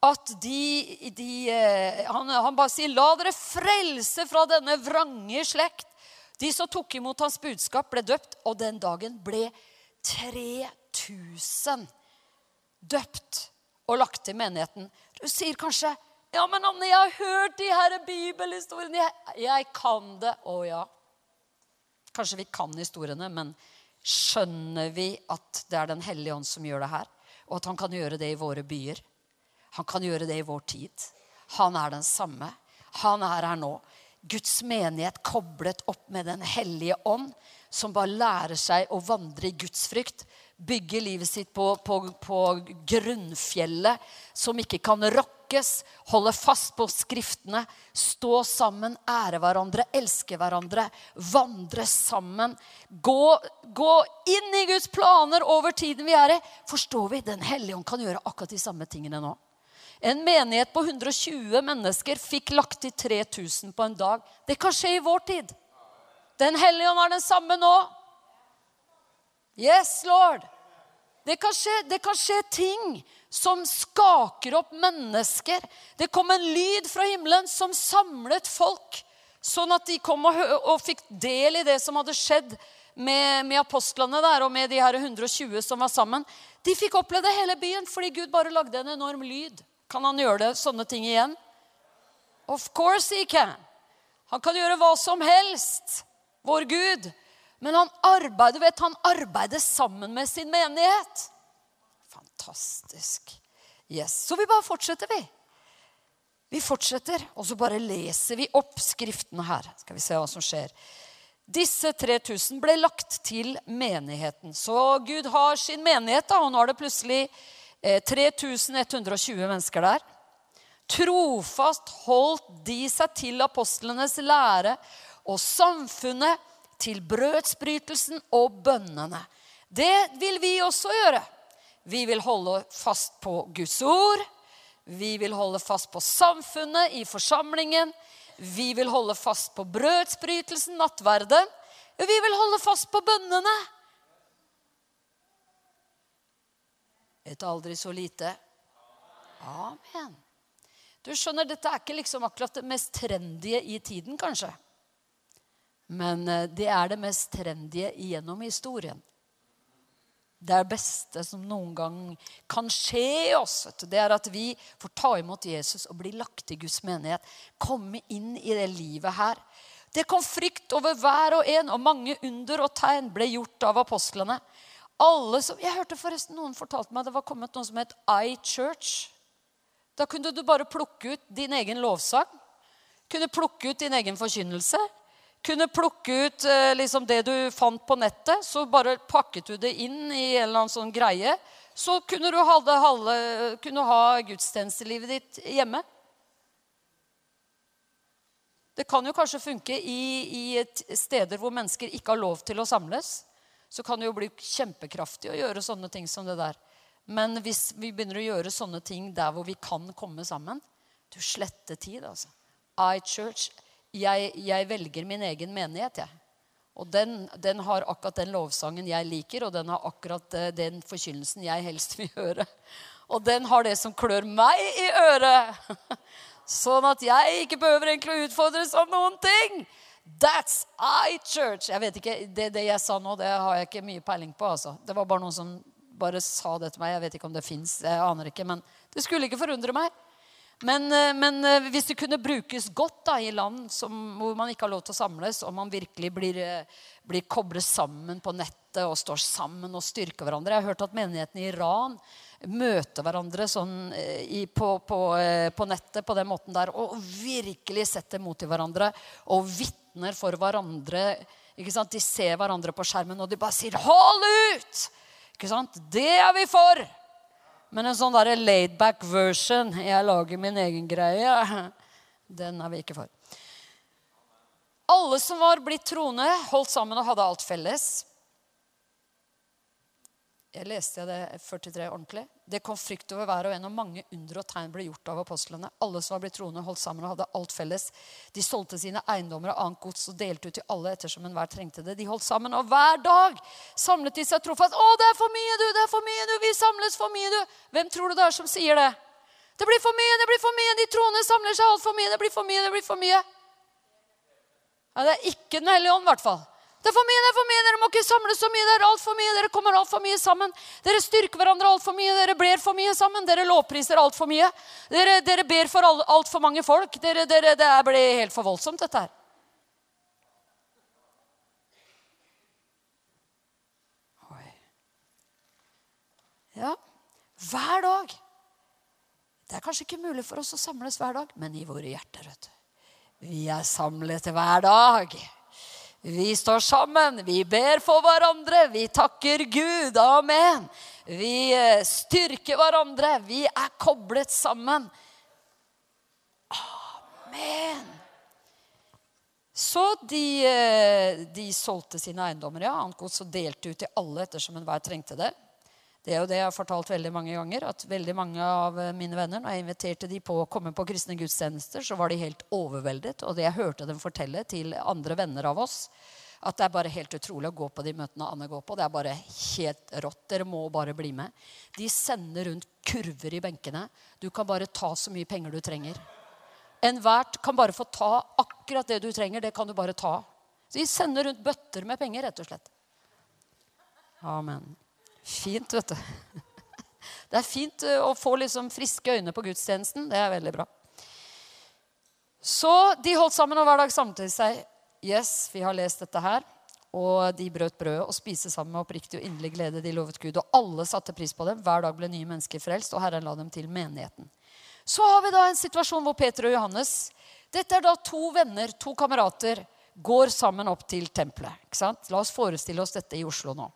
at de, de eh, han, han, bare sier, 'La dere frelse fra denne vrange slekt'. De som tok imot hans budskap, ble døpt, og den dagen ble 3000 døpt og lagt til menigheten. Du sier kanskje, 'Ja, men Anne, jeg har hørt de her bibelhistoriene.' Jeg, jeg kan det. Å ja. Kanskje vi kan historiene, men skjønner vi at det er Den hellige ånd som gjør det her? Og at han kan gjøre det i våre byer? Han kan gjøre det i vår tid. Han er den samme. Han er her nå. Guds menighet koblet opp med Den hellige ånd, som bare lærer seg å vandre i Guds frykt. Bygge livet sitt på, på, på grunnfjellet som ikke kan rokkes. Holde fast på Skriftene. Stå sammen, ære hverandre, elske hverandre. Vandre sammen. Gå, gå inn i Guds planer over tiden vi er i. Forstår vi? Den hellige ånd kan gjøre akkurat de samme tingene nå. En menighet på 120 mennesker fikk lagt til 3000 på en dag. Det kan skje i vår tid. Den hellige ånd er den samme nå. Yes, Lord. Det kan, skje, det kan skje ting som skaker opp mennesker. Det kom en lyd fra himmelen som samlet folk, sånn at de kom og, og fikk del i det som hadde skjedd med, med, apostlene der, og med de her 120 som var sammen. De fikk oppleve hele byen fordi Gud bare lagde en enorm lyd. Kan han gjøre det, sånne ting igjen? Of course he can. Han kan gjøre hva som helst, vår Gud. Men han arbeider, vet, han arbeider sammen med sin menighet. Fantastisk. Yes. Så vi bare fortsetter, vi. Vi fortsetter, og så bare leser vi opp skriftene her. Skal vi se hva som skjer. Disse 3000 ble lagt til menigheten. Så Gud har sin menighet, da, og nå er det plutselig 3120 eh, mennesker der. Trofast holdt de seg til apostlenes lære og samfunnet, til brødsbrytelsen og bønnene. Det vil vi også gjøre. Vi vil holde fast på Guds ord. Vi vil holde fast på samfunnet i forsamlingen. Vi vil holde fast på brødsbrytelsen, nattverden. Vi vil holde fast på bønnene. Et aldri så lite. Amen. Du skjønner, Dette er ikke liksom akkurat det mest trendige i tiden, kanskje. Men eh, det er det mest trendige gjennom historien. Det er beste som noen gang kan skje i oss. Det er at vi får ta imot Jesus og bli lagt i Guds menighet. Komme inn i det livet her. Det kom frykt over hver og en, og mange under og tegn ble gjort av apostlene. Alle som, jeg hørte forresten noen fortalte meg det var kommet noe som het iChurch. Da kunne du bare plukke ut din egen lovsang. Kunne plukke ut din egen forkynnelse. Kunne plukke ut eh, liksom det du fant på nettet. Så bare pakket du det inn i en eller annen sånn greie. Så kunne du ha, halve, kunne ha gudstjenestelivet ditt hjemme. Det kan jo kanskje funke i, i steder hvor mennesker ikke har lov til å samles. Så kan det jo bli kjempekraftig å gjøre sånne ting som det der. Men hvis vi begynner å gjøre sånne ting der hvor vi kan komme sammen Du sletter tid, altså. I Church. Jeg, jeg velger min egen menighet, jeg. Og den, den, har akkurat den lovsangen jeg liker, og den har akkurat eh, den forkynnelsen jeg helst vil høre. Og den har det som klør meg i øret. *laughs* Sånn at jeg ikke behøver egentlig å utfordres av noen ting. That's I church. Jeg vet ikke, det, det, jeg sa nå, det har jeg ikke mye peiling på. altså. Det var bare noen som bare sa det til meg. Jeg vet ikke om det fins. Jeg aner ikke. Men det skulle ikke forundre meg. Men, eh, men eh, hvis det kunne brukes godt da, i land som, hvor man ikke har lov til å samles, og man virkelig blir, eh, blir koblet sammen på nettet og står sammen og styrker hverandre Jeg har hørt at menighetene i Iran møter hverandre sånn i, på, på, på, nettet på den måten der. Og virkelig setter mot i hverandre og vitner for hverandre. De ser hverandre på skjermen, og de bare sier 'hold ut'! Ikke sant? Det er vi for! Men en sånn laidback version, jeg lager min egen greie, den er vi ikke for. Alle som var blitt troende, holdt sammen og hadde alt felles. Jeg leste det 43 ordentlig. Det kom frykt over hver og en, og mange under og tegn ble gjort av apostlene. Alle som var blitt troende, holdt sammen og hadde alt felles. De solgte sine eiendommer og annet gods og delte ut til alle ettersom enhver trengte det. De holdt sammen, og hver dag samlet de seg trofast. 'Å, det er for mye, du! Det er for mye, du! Vi samles for mye, du!' Hvem tror du det er som sier det? Det blir for mye, det blir for mye! De troende samler seg altfor mye! Det blir for mye, det blir for mye! Ja, Det er ikke Den hellige ånd, i hvert fall. Det er for mye, det er for mye, dere må ikke samle så mye. Det er altfor mye, dere kommer altfor mye sammen. Dere styrker hverandre altfor mye, dere blir for mye sammen. Dere lovpriser altfor mye. Dere, dere, ber for altfor mange folk. Dere, dere, det blir helt for voldsomt, dette her. Oi. Ja, hver dag. Det er kanskje ikke mulig for oss å samles hver dag, men i våre hjerter. vet du. Vi er samlet hver dag. Vi står sammen, vi ber for hverandre, vi takker Gud. Amen. Vi eh, styrker hverandre, vi er koblet sammen. Amen. Så de, eh, de solgte sine eiendommer, ja, annet delte ut til alle ettersom enhver trengte det. Det er jo det jeg har fortalt veldig mange ganger. At veldig mange av mine venner, når jeg inviterte de på å komme på kristne gudstjenester, så var de helt overveldet. Og det jeg hørte dem fortelle til andre venner av oss, at det er bare helt utrolig å gå på de møtene Anne går på. Det er bare helt rått. Dere må bare bli med. De sender rundt kurver i benkene. Du kan bare ta så mye penger du trenger. Enhver kan bare få ta akkurat det du trenger. Det kan du bare ta. De sender rundt bøtter med penger, rett og slett. Amen. Fint, vet du. *laughs* Det er fint eh, å få liksom friske øyne på gudstjenesten. Det er veldig bra. Så de holdt sammen, og hver dag samtidig seg. Yes, vi har lest dette her. Og de brøt brødet og spiste sammen med oppriktig og inderlig glede. De lovet Gud, og alle satte pris på dem. Hver dag ble nye mennesker frelst, og Herren la dem til menigheten. Så har vi da en situasjon hvor Peter og Johannes Dette er da to venner, to kamerater, går sammen opp til tempelet. La oss forestille oss dette i Oslo nå.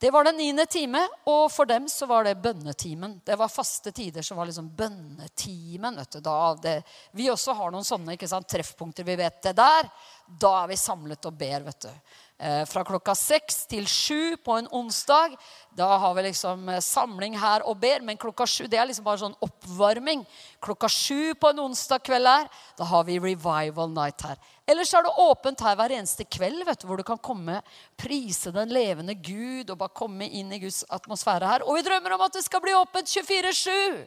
Det var den niende time, og for dem så var det bønnetimen. Det var faste tider som var liksom bønnetimen. vet du. Da det, vi også har noen sånne ikke sant, treffpunkter. Vi vet det der. Da er vi samlet og ber. vet du. Eh, fra klokka seks til sju på en onsdag. Da har vi liksom eh, samling her og ber. Men klokka sju det er liksom bare sånn oppvarming. Klokka sju på en onsdag kveld her, da har vi revival night her. Ellers er det åpent her hver eneste kveld vet du, hvor du kan komme, prise den levende Gud og bare komme inn i Guds atmosfære her. Og vi drømmer om at det skal bli åpent 24-7.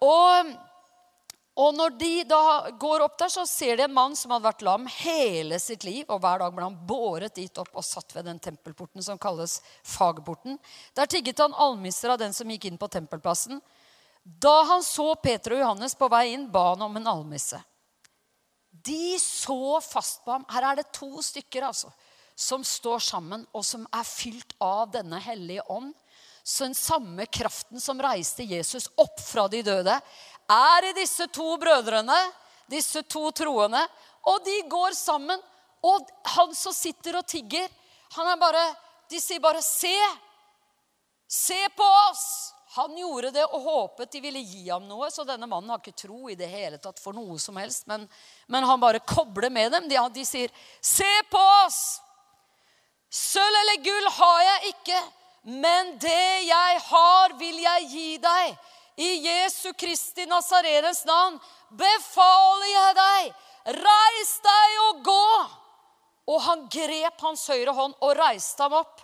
Og, og, når de da går opp der, så ser de en mann som hadde vært lam hele sitt liv. Og hver dag ble han båret dit opp og satt ved den tempelporten som kalles fagporten. Der tigget han almisser av den som gikk inn på tempelplassen. Da han så Peter og Johannes på vei inn, ba han om en almisse. De så fast på ham. Her er det to stykker altså, som står sammen, og som er fylt av denne hellige ånd. Så den samme kraften som reiste Jesus opp fra de døde, er i disse to brødrene. disse to troende. Og de går sammen. Og han som sitter og tigger, han er bare De sier bare 'Se! Se på oss!' Han gjorde det og håpet de ville gi ham noe, så denne mannen har ikke tro i det hele tatt for noe som helst. Men, men han bare kobler med dem. De, de sier, 'Se på oss!' Sølv eller gull har jeg ikke, men det jeg har, vil jeg gi deg. I Jesu Kristi Nazarenes navn befaler jeg deg, reis deg og gå. Og han grep hans høyre hånd og reiste ham opp.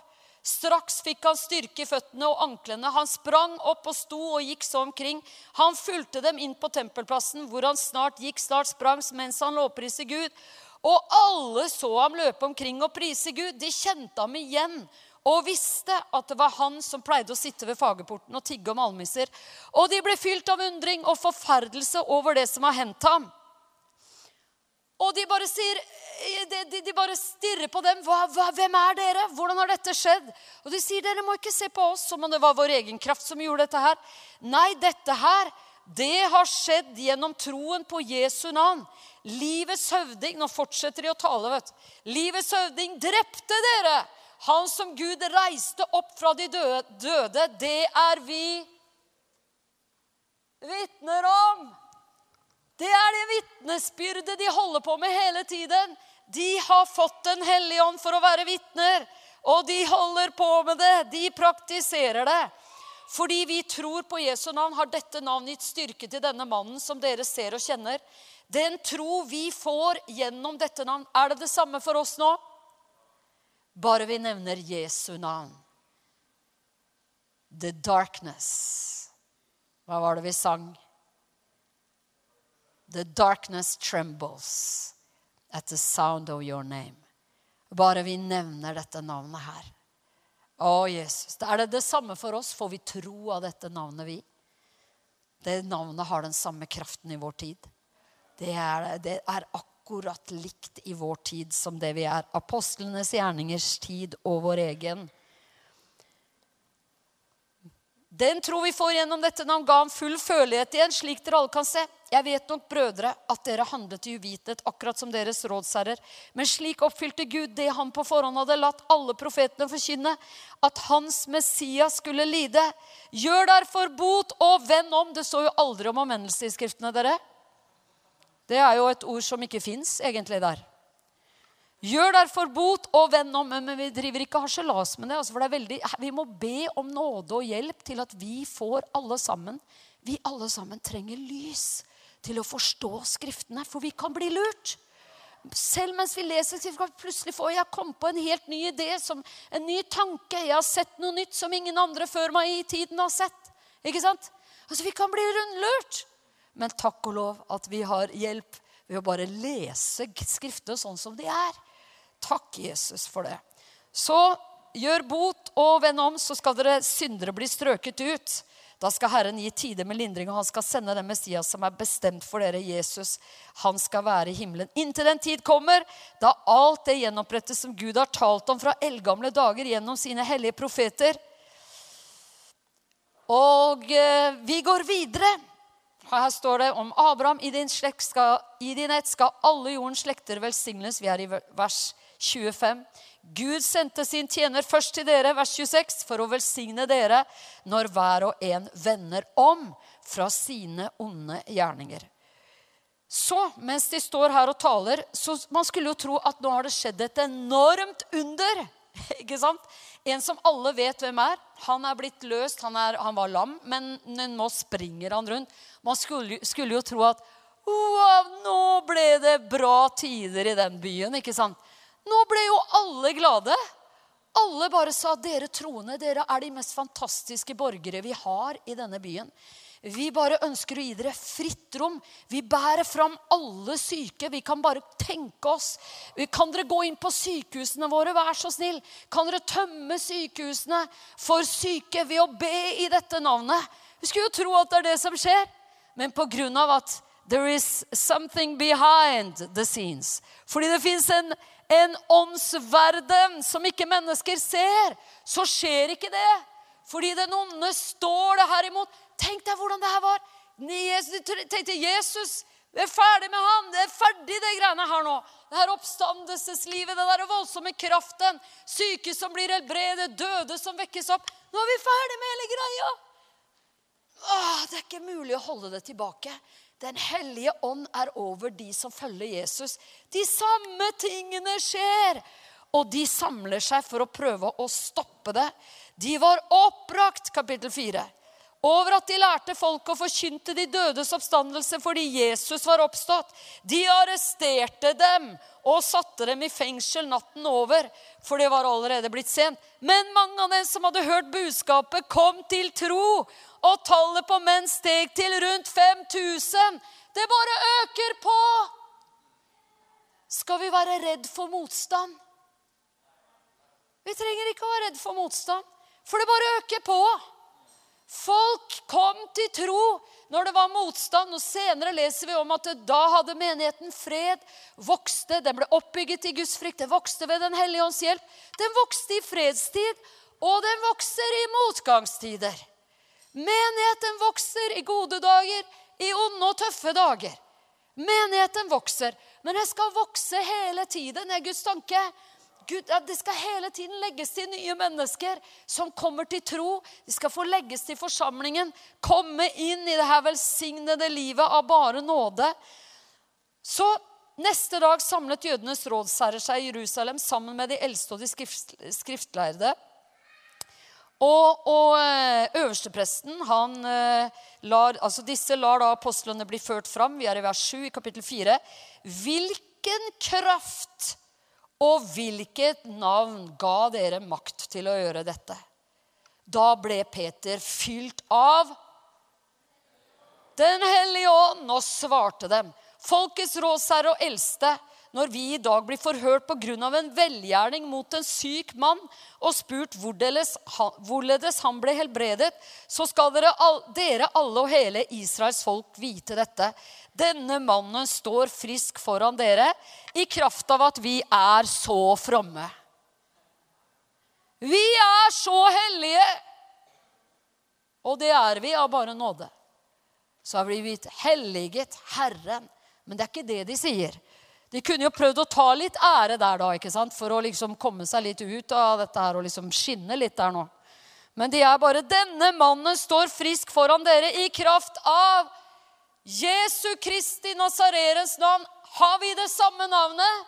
Straks fikk han styrke i føttene og anklene. Han sprang opp og sto og gikk så omkring. Han fulgte dem inn på tempelplassen, hvor han snart gikk, snart sprang, mens han lovpriste Gud. Og alle så ham løpe omkring og prise Gud. De kjente ham igjen og visste at det var han som pleide å sitte ved fagerporten og tigge om almisser. Og de ble fylt av undring og forferdelse over det som har hendt ham. Og de bare sier de, de, de bare stirrer på dem. Hva, hva, 'Hvem er dere? Hvordan har dette skjedd?' Og de sier, 'Dere må ikke se på oss som om det var vår egen kraft som gjorde dette her.' Nei, dette her, det har skjedd gjennom troen på Jesu navn. Livets høvding Nå fortsetter de å tale, vet du. Livets høvding drepte dere. Han som Gud reiste opp fra de døde, det er vi vitner om. Det er det vitnesbyrdet de holder på med hele tiden. De har fått Den hellige ånd for å være vitner, og de holder på med det. De praktiserer det. Fordi vi tror på Jesu navn, har dette navnet gitt styrke til denne mannen som dere ser og kjenner. Den tro vi får gjennom dette navn, er det det samme for oss nå? Bare vi nevner Jesu navn. The darkness. Hva var det vi sang? The darkness trembles at the sound of your name. Bare vi nevner dette navnet her. Å, Jesus. Er det det samme for oss? Får vi tro av dette navnet, vi? Det navnet har den samme kraften i vår tid. Det er, det er akkurat likt i vår tid som det vi er. Apostlenes gjerningers tid og vår egen. Den tro vi får gjennom dette navn, ga ham full følelighet igjen, slik dere alle kan se. Jeg vet nok, brødre, at dere handlet i uvitenhet, akkurat som deres rådsherrer. Men slik oppfylte Gud det han på forhånd hadde latt alle profetene forkynne, at hans Messias skulle lide. Gjør derfor bot og vend om. Det står jo aldri om omvendelse i Skriftene, dere. Det er jo et ord som ikke fins egentlig der. Gjør derfor bot og vend om. Men vi driver ikke harselas med det. Altså for det er veldig, vi må be om nåde og hjelp til at vi får alle sammen Vi alle sammen trenger lys til å forstå Skriftene, for vi kan bli lurt. Selv mens vi leser, så kan vi plutselig få jeg kom på en helt ny idé, som en ny tanke. Jeg har sett noe nytt som ingen andre før meg i tiden har sett. Ikke sant? Altså, Vi kan bli rundlurt. Men takk og lov at vi har hjelp ved å bare lese Skriftene sånn som de er. Takk, Jesus, for det. Så gjør bot og vend om, så skal dere syndere bli strøket ut. Da skal Herren gi tider med lindring, og han skal sende den Messias som er bestemt for dere, Jesus. Han skal være i himmelen. Inntil den tid kommer, da alt det gjenopprettes som Gud har talt om fra eldgamle dager gjennom sine hellige profeter. Og eh, vi går videre. Her står det om Abraham. I din, skal, I din ett skal alle jordens slekter velsignes. Vi er i vers 25. Gud sendte sin tjener først til dere, vers 26, for å velsigne dere når hver og en vender om fra sine onde gjerninger. Så, mens de står her og taler, så man skulle jo tro at nå har det skjedd et enormt under. *laughs* Ikke sant? En som alle vet hvem er. Han er blitt løst. Han, er, han var lam, men nå springer han rundt. Man skulle, skulle jo tro at wow, nå ble det bra tider i den byen. ikke sant? Nå ble jo alle glade. Alle bare sa dere troende, dere er de mest fantastiske borgere vi har i denne byen. Vi bare ønsker å gi dere fritt rom. Vi bærer fram alle syke. Vi kan bare tenke oss. Kan dere gå inn på sykehusene våre, vær så snill? Kan dere tømme sykehusene for syke ved å be i dette navnet? Vi skulle jo tro at det er det som skjer. Men på grunn av at there is something behind the scenes. Fordi det fins en en åndsverden som ikke mennesker ser, så skjer ikke det. Fordi den onde står det her imot. Tenk deg hvordan det her var. Jeg tenkte Jesus Vi er ferdig med han. Det er ferdig, det greiene her nå. Det her oppstandelseslivet, den der voldsomme kraften. Syke som blir helbredet, døde som vekkes opp. Nå er vi ferdig med hele greia. Åh, det er ikke mulig å holde det tilbake. Den hellige ånd er over de som følger Jesus. De samme tingene skjer. Og de samler seg for å prøve å stoppe det. De var oppbrakt, kapittel 4, over at de lærte folk å forkynte de dødes oppstandelse fordi Jesus var oppstått. De arresterte dem og satte dem i fengsel natten over, for det var allerede blitt sent. Men mange av dem som hadde hørt budskapet, kom til tro, og tallet på menn steg til rundt 5000. Det bare øker på! Skal vi være redd for motstand? Vi trenger ikke å være redd for motstand, for det bare øker på. Folk kom til tro når det var motstand. og Senere leser vi om at da hadde menigheten fred, vokste, den ble oppbygget i Guds frykt, den vokste ved Den hellige ånds hjelp. Den vokste i fredstid, og den vokser i motgangstider. Menigheten vokser i gode dager, i onde og tøffe dager. Menigheten vokser, men den skal vokse hele tiden, er Guds tanke. Gud, det skal hele tiden legges til nye mennesker som kommer til tro. De skal få legges til forsamlingen, komme inn i det her velsignede livet av bare nåde. Så neste dag samlet jødenes rådsherrer seg i Jerusalem sammen med de eldste og de skrift, skriftlærde. Og, og eh, øverstepresten, han eh, lar, altså disse lar da apostlene bli ført fram. Vi er i vers 7 i kapittel 4. Hvilken kraft og hvilket navn ga dere makt til å gjøre dette? Da ble Peter fylt av Den hellige ånd og svarte dem. Folkets rådsherre og eldste, når vi i dag blir forhørt pga. en velgjerning mot en syk mann og spurt hvorledes han ble helbredet, så skal dere, alle og hele Israels folk vite dette. Denne mannen står frisk foran dere i kraft av at vi er så fromme. Vi er så hellige! Og det er vi av bare nåde. Så har vi blitt helliget Herren. Men det er ikke det de sier. De kunne jo prøvd å ta litt ære der da, ikke sant? for å liksom komme seg litt ut av dette her og liksom skinne litt der nå. Men de er bare 'Denne mannen står frisk foran dere i kraft av' Jesu Kristi Nazarerens navn. Har vi det samme navnet?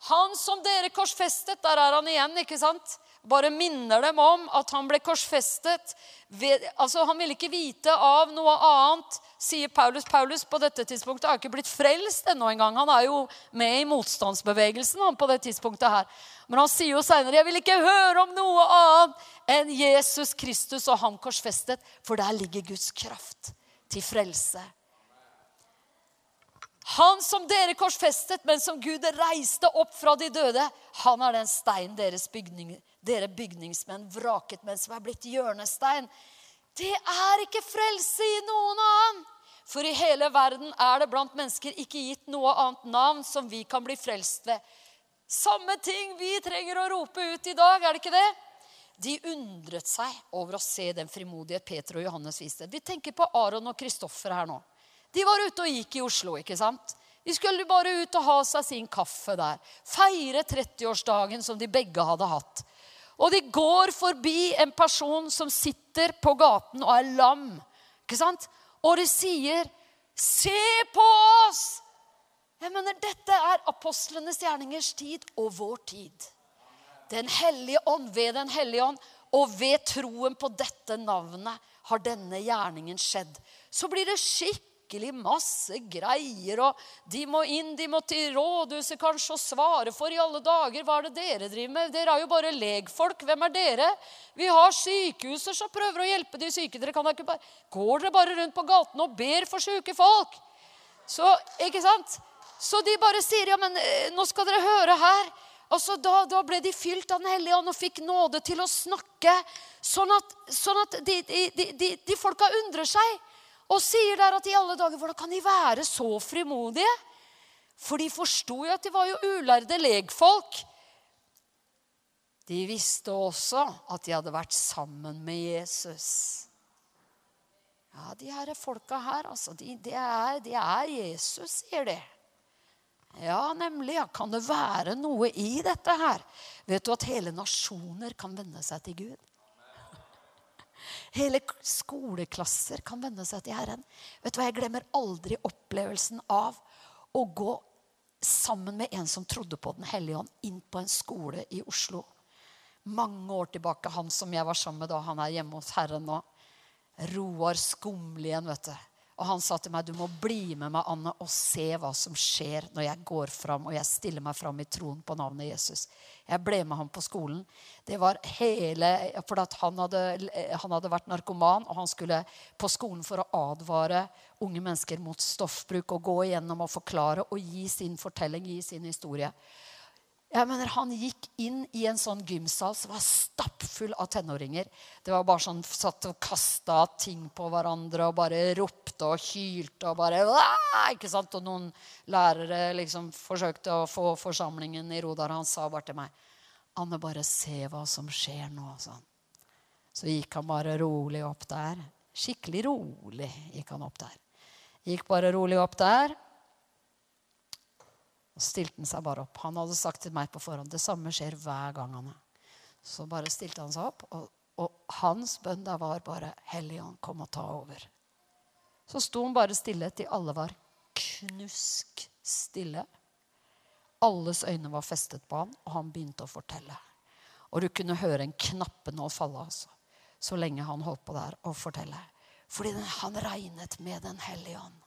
Han som dere korsfestet, der er han igjen, ikke sant? Bare minner dem om at han ble korsfestet. Altså, Han ville ikke vite av noe annet, sier Paulus. Paulus på dette tidspunktet har ikke blitt frelst ennå engang. Han er jo med i motstandsbevegelsen han, på det tidspunktet her. Men han sier jo seinere 'Jeg vil ikke høre om noe annet enn Jesus Kristus og han korsfestet', for der ligger Guds kraft til frelse. Han som dere korsfestet, men som Gud reiste opp fra de døde, han er den stein deres bygning, dere bygningsmenn vraket, men som er blitt hjørnestein. Det er ikke frelse i noen annen. For i hele verden er det blant mennesker ikke gitt noe annet navn som vi kan bli frelst ved. Samme ting vi trenger å rope ut i dag, er det ikke det? De undret seg over å se den frimodige Peter og Johannes viste. Vi tenker på Aron og Kristoffer her nå. De var ute og gikk i Oslo. ikke sant? De skulle bare ut og ha seg sin kaffe der. Feire 30-årsdagen som de begge hadde hatt. Og de går forbi en person som sitter på gaten og er lam. ikke sant? Og de sier, 'Se på oss!' Jeg mener, Dette er apostlenes gjerningers tid og vår tid. Den hellige ånd, ved Den hellige ånd, og ved troen på dette navnet har denne gjerningen skjedd. Så blir det skikkelig masse greier, og de må inn, de må til rådhuset kanskje og svare for i alle dager. Hva er det dere driver med? Dere er jo bare legfolk. Hvem er dere? Vi har sykehuser som prøver å hjelpe de syke. Dere kan da ikke bare... Går dere bare rundt på gaten og ber for syke folk? Så, ikke sant? Så de bare sier, ja, men eh, nå skal dere høre her. Altså, da, da, ble de fylt av Den hellige ånd og fikk nåde til å snakke. Sånn at, sånn at de, de, de, de, folka undrer seg og sier der at i alle dager Hvordan kan de være så frimodige? For de forsto jo at de var jo ulærde legfolk. De visste også at de hadde vært sammen med Jesus. Ja, de her folka her, altså, de, de, er, de er Jesus, sier de. Ja, nemlig. Ja. Kan det være noe i dette her? Vet du at hele nasjoner kan vende seg til Gud? *laughs* Hele skoleklasser kan vende seg til Herren. Vet du hva, Jeg glemmer aldri opplevelsen av å gå sammen med en som trodde på Den hellige ånd, inn på en skole i Oslo. Mange år tilbake. Han som jeg var sammen med da, han er hjemme hos Herren nå. Roar Skumlien, vet du. Og han sa til meg, 'Du må bli med meg, Anne, og se hva som skjer når jeg går fram og jeg stiller meg fram i troen på navnet Jesus.' Jeg ble med ham på skolen. Det var hele, for han hadde, han hadde vært narkoman, og han skulle på skolen for å advare unge mennesker mot stoffbruk og gå igjennom og forklare og gi sin fortelling, gi sin historie. Jeg mener, Han gikk inn i en sånn gymsal som var stappfull av tenåringer. Det var bare sånn, Satt og kasta ting på hverandre og bare ropte og hylte. Og bare, ikke sant? Og noen lærere liksom forsøkte å få forsamlingen i ro der. Han sa bare til meg Anne, bare se hva som skjer nå. Sånn. Så gikk han bare rolig opp der. Skikkelig rolig gikk han opp der. Gikk bare rolig opp der. Og stilte han seg bare opp. Han hadde sagt til meg på forhånd det samme skjer hver gang. han er. Så bare stilte han seg opp, og, og hans bønn der var bare 'Helligånd, kom og ta over'. Så sto han bare stille til alle var knusk stille. Alles øyne var festet på han, og han begynte å fortelle. Og du kunne høre en knappenål falle, altså. Så lenge han holdt på der å fortelle. Fordi han regnet med Den hellige ånd.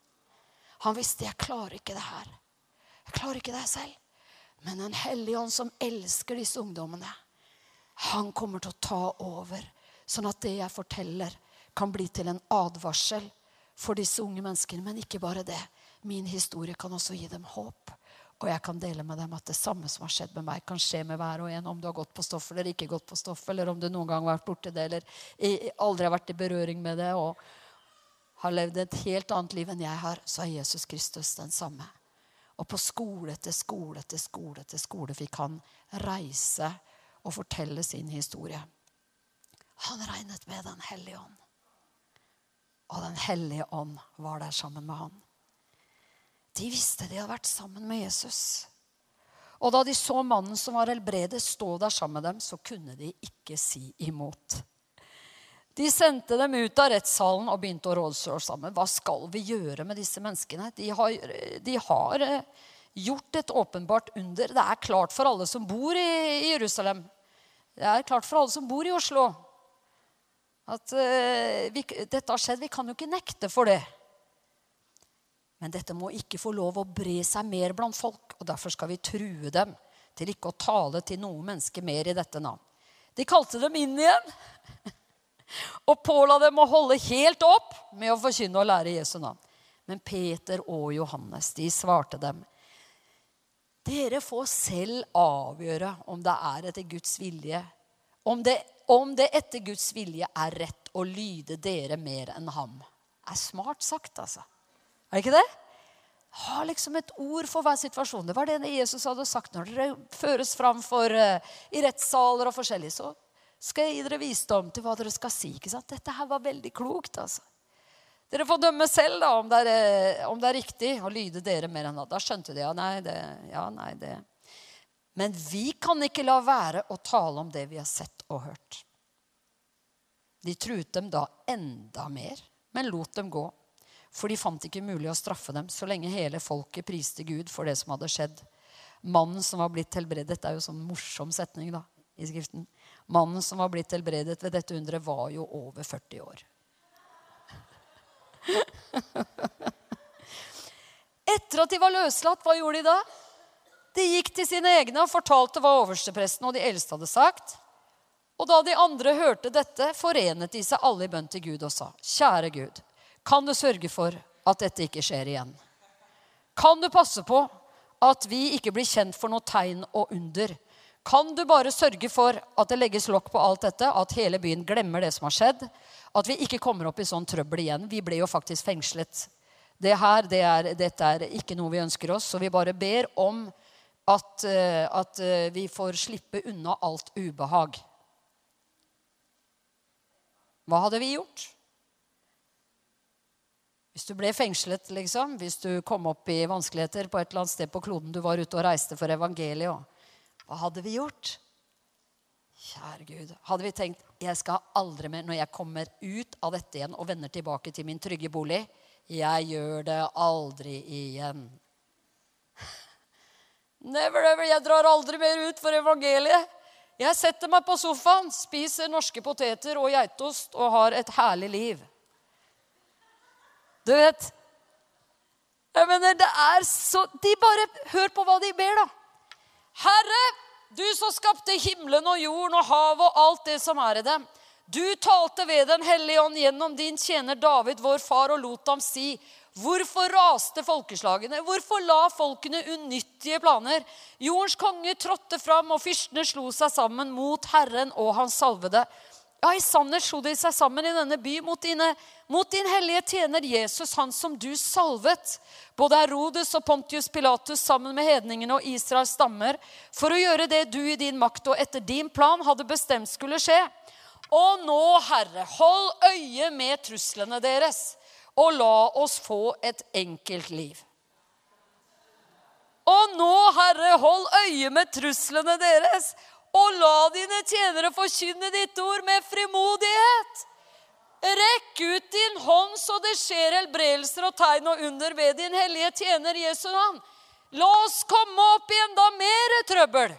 Han visste 'jeg klarer ikke det her'. Jeg klarer ikke det selv. Men en hellig ånd som elsker disse ungdommene, han kommer til å ta over. Sånn at det jeg forteller, kan bli til en advarsel for disse unge menneskene. Men ikke bare det. Min historie kan også gi dem håp. Og jeg kan dele med dem at det samme som har skjedd med meg, kan skje med hver og en. Om du har gått på stoff eller ikke gått på stoff, eller om du noen gang har vært borti det, eller aldri har vært i berøring med det, og har levd et helt annet liv enn jeg har, så er Jesus Kristus den samme. Og på skole etter skole etter skole etter skole fikk han reise og fortelle sin historie. Han regnet med Den hellige ånd. Og Den hellige ånd var der sammen med han. De visste de hadde vært sammen med Jesus. Og da de så mannen som var helbredet, stå der sammen med dem, så kunne de ikke si imot. De sendte dem ut av rettssalen og begynte å rådslå sammen. Hva skal vi gjøre med disse menneskene? De har, de har eh, gjort et åpenbart under. Det er klart for alle som bor i, Jerusalem. Det er klart for alle som bor i Oslo, at uh, vi, dette har skjedd. Vi kan jo ikke nekte for det. Men dette må ikke få lov å bre seg mer blant folk, og derfor skal vi true dem til ikke å tale til noe menneske mer i dette navn. De kalte dem inn igjen *laughs* og påla dem å holde helt opp med å forkynne og lære Jesu navn. Men Peter og Johannes de svarte dem. Dere får selv avgjøre om det er etter Guds vilje. Om det, om det etter Guds vilje er rett å lyde dere mer enn ham. Det er smart sagt, altså. Er det ikke det? Ha liksom et ord for hver situasjon. Det var det Jesus hadde sagt når dere føres fram for, uh, i rettssaler og forskjellig. Så skal jeg gi dere visdom til hva dere skal si. ikke sant? Dette her var veldig klokt. altså. Dere får dømme selv da, om det, er, om det er riktig å lyde dere mer enn da. Skjønte de ja, nei, det, ja, nei, det. Men vi kan ikke la være å tale om det vi har sett og hørt. De truet dem da enda mer, men lot dem gå. For de fant ikke mulig å straffe dem så lenge hele folket priste Gud for det som hadde skjedd. Mannen som var blitt helbredet, det er jo sånn morsom setning da, i Skriften. Mannen som var blitt helbredet ved dette underet, var jo over 40 år. Etter at de var løslatt, hva gjorde de da? De gikk til sine egne og fortalte hva overstepresten og de eldste hadde sagt. Og da de andre hørte dette, forenet de seg alle i bønn til Gud og sa, Kjære Gud, kan du sørge for at dette ikke skjer igjen? Kan du passe på at vi ikke blir kjent for noe tegn og under? Kan du bare sørge for at det legges lokk på alt dette, at hele byen glemmer det som har skjedd? At vi ikke kommer opp i sånn trøbbel igjen? Vi ble jo faktisk fengslet. Det her, det er, dette er ikke noe vi ønsker oss, så vi bare ber om at, eh, at eh, vi får slippe unna alt ubehag. Hva hadde vi gjort? Hvis du ble fengslet, liksom, hvis du kom opp i vanskeligheter på et eller annet sted på kloden du var ute og reiste for evangeliet, hva hadde vi gjort? Kjære Gud. Hadde vi tenkt jeg skal aldri mer, når jeg kommer ut av dette igjen og vender tilbake til min trygge bolig Jeg gjør det aldri igjen. Never ever. Jeg drar aldri mer ut for evangeliet. Jeg setter meg på sofaen, spiser norske poteter og geitost og har et herlig liv. Du vet Jeg mener, det er så De bare Hør på hva de ber, da. Herre, du som skapte himmelen og jorden og havet og alt det som er i dem. Du talte ved Den hellige ånd gjennom din tjener David, vår far, og lot ham si Hvorfor raste folkeslagene? Hvorfor la folkene unyttige planer? Jordens konge trådte fram, og fyrstene slo seg sammen mot Herren og hans salvede. Ja, I sannhet slo de seg sammen i denne by mot, dine, mot din hellige tjener Jesus, han som du salvet. Både Herodes og Pontius Pilatus sammen med hedningene og Israels stammer, for å gjøre det du i din makt og etter din plan hadde bestemt skulle skje. Og nå, Herre, hold øye med truslene deres og la oss få et enkelt liv. Og nå, Herre, hold øye med truslene deres, og la dine tjenere forkynne ditt ord med frimodighet. Rekk ut din hånd så det skjer helbredelser og tegn og under ved din hellige tjener Jesu navn. La oss komme opp i enda mer trøbbel.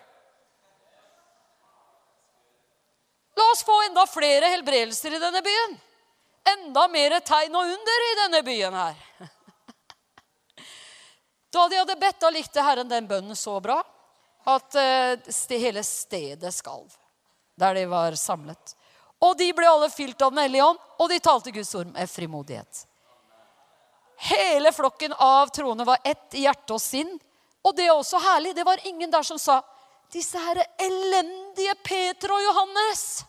La oss få enda flere helbredelser i denne byen enda mer tegn og under i denne byen her. *laughs* Da de hadde bedt, da likte Herren den bønnen så bra at eh, hele stedet skalv der de var samlet. Og de ble alle fylt av Den hellige ånd, og de talte Guds ord med frimodighet. Hele flokken av troende var ett i hjerte og sinn. Og det er også herlig. Det var ingen der som sa disse her elendige Peter og Johannes,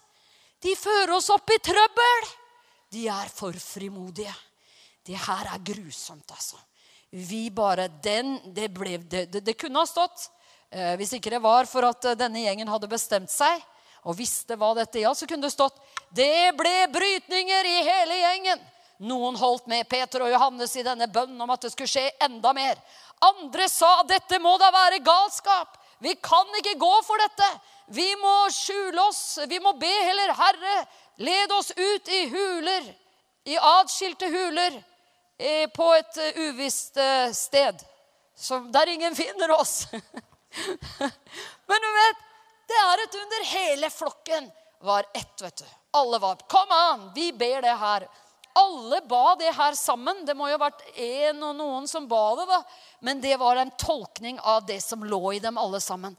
de fører oss opp i trøbbel. De er for frimodige. Det her er grusomt, altså. Vi bare Den Det, ble, det, det, det kunne ha stått. Eh, hvis ikke det var for at eh, denne gjengen hadde bestemt seg og visste hva dette gjaldt, så kunne det stått Det ble brytninger i hele gjengen. Noen holdt med Peter og Johannes i denne bønnen om at det skulle skje enda mer. Andre sa dette må da være galskap. Vi kan ikke gå for dette. Vi må skjule oss. Vi må be heller Herre, Led oss ut i huler, i atskilte huler, eh, på et uvisst sted der ingen finner oss. *laughs* *laughs* Men du vet, det er et under. Hele flokken var ett, vet du. Alle var Kom an, vi ber det her. Alle ba det her sammen. Det må jo ha vært en og noen som ba det. da. Men det var en tolkning av det som lå i dem alle sammen.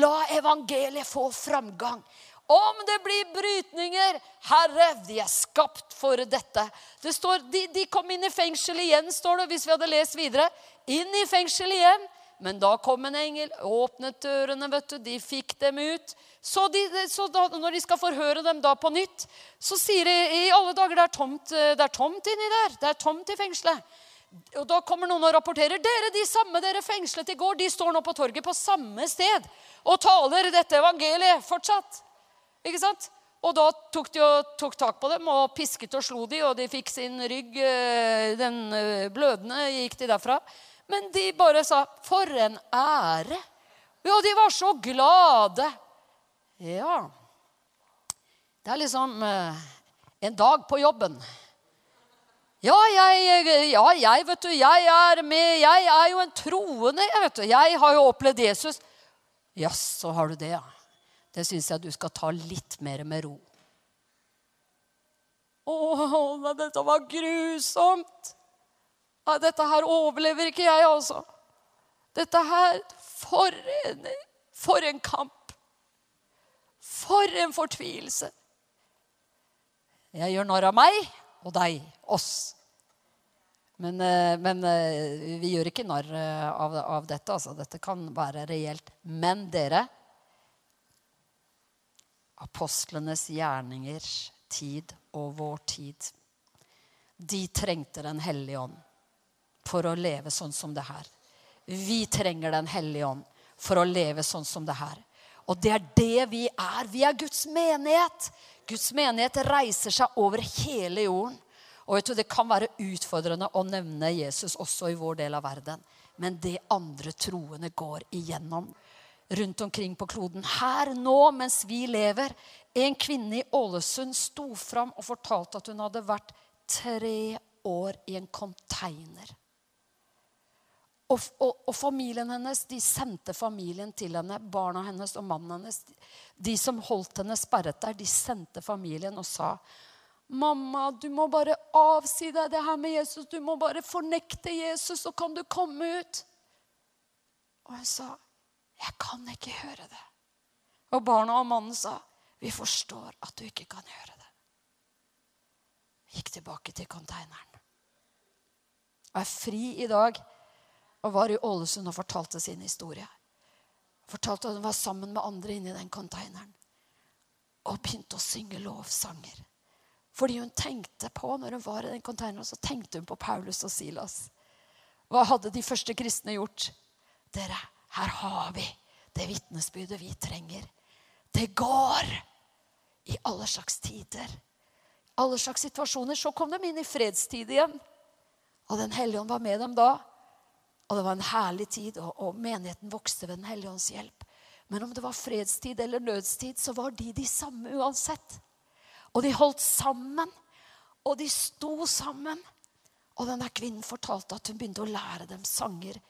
La evangeliet få framgang. Om det blir brytninger Herre, de er skapt for dette. Det står, de, de kom inn i fengsel igjen, står det, hvis vi hadde lest videre. Inn i fengsel igjen. Men da kom en engel, åpnet dørene, vet du, de fikk dem ut. Så, de, så da, når de skal forhøre dem da på nytt, så sier de i alle dager det er tomt, det er tomt inni der. Det er tomt i fengselet. Og Da kommer noen og rapporterer dere de samme dere fengslet i går, de står nå på torget på samme sted og taler dette evangeliet fortsatt. Ikke sant? Og da tok de og tok tak på dem og pisket og slo de, og de fikk sin rygg eh, den eh, blødende gikk de derfra. Men de bare sa 'For en ære'. Ja, de var så glade. Ja. Det er liksom eh, en dag på jobben. Ja, jeg, ja, jeg, vet du, jeg er med. Jeg er jo en troende. Jeg, vet du. jeg har jo opplevd Jesus. Jaså, har du det, ja? det syns jeg du skal ta litt mer med ro. Å, men dette var grusomt. Dette her overlever ikke jeg, altså. Dette her For en, for en kamp. For en fortvilelse. Jeg gjør narr av meg og deg, oss. Men, eh, men, eh, vi gjør ikke narr eh, av, av dette. Altså. Dette kan være reelt. Men dere apostlenes gjerningers tid og vår tid. De trengte Den hellige ånd for å leve sånn som det her. Vi trenger Den hellige ånd for å leve sånn som det her. Og det er det vi er. Vi er Guds menighet. Guds menighet reiser seg over hele jorden. Og vet du, Det kan være utfordrende å nevne Jesus også i vår del av verden. Men det andre troende går igjennom rundt omkring på kloden. Her nå, mens vi lever, en kvinne i Ålesund sto fram og fortalte at hun hadde vært tre år i en container. Og, og, og, familien hennes, de sendte familien til henne, barna hennes og mannen hennes. De som holdt henne sperret der, de sendte familien og sa Mamma, du må bare avsi deg det her med Jesus. Du må bare fornekte Jesus, så kan du komme ut. Og hun sa, 'Jeg kan ikke høre det.' Og barna og mannen sa, 'Vi forstår at du ikke kan høre det.' Gikk tilbake til konteineren. Og er fri i dag og var i Ålesund og fortalte sin historie. Fortalte at hun var sammen med andre inni den konteineren. Og begynte å synge lovsanger. Fordi hun tenkte på, når hun var i den konteineren, så tenkte hun på Paulus og Silas. Hva hadde de første kristne gjort? Dere, her har vi det vitnesbyrdet vi trenger. Det går i alle slags tider. Alle slags situasjoner. Så kom de inn i fredstid igjen. Og Den hellige ånd var med dem da. Og det var en herlig tid, og, og menigheten vokste ved Den hellige ånds hjelp. Men om det var fredstid eller nødstid, så var de de samme uansett. Og de holdt sammen, og de sto sammen. Og denne kvinnen fortalte at hun begynte å lære dem sanger.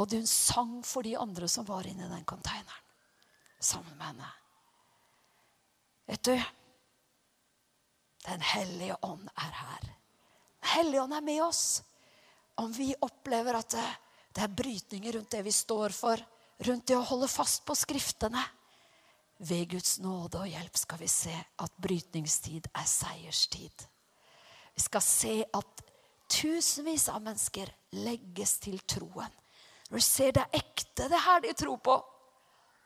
Og hun sang for de andre som var inni den konteineren sammen med henne. Vet du Den hellige ånd er her. Den hellige ånd er med oss. Om vi opplever at det, det er brytninger rundt det vi står for, rundt det å holde fast på Skriftene Ved Guds nåde og hjelp skal vi se at brytningstid er seierstid. Vi skal se at tusenvis av mennesker legges til troen. Når du ser det er ekte, det her de tror på.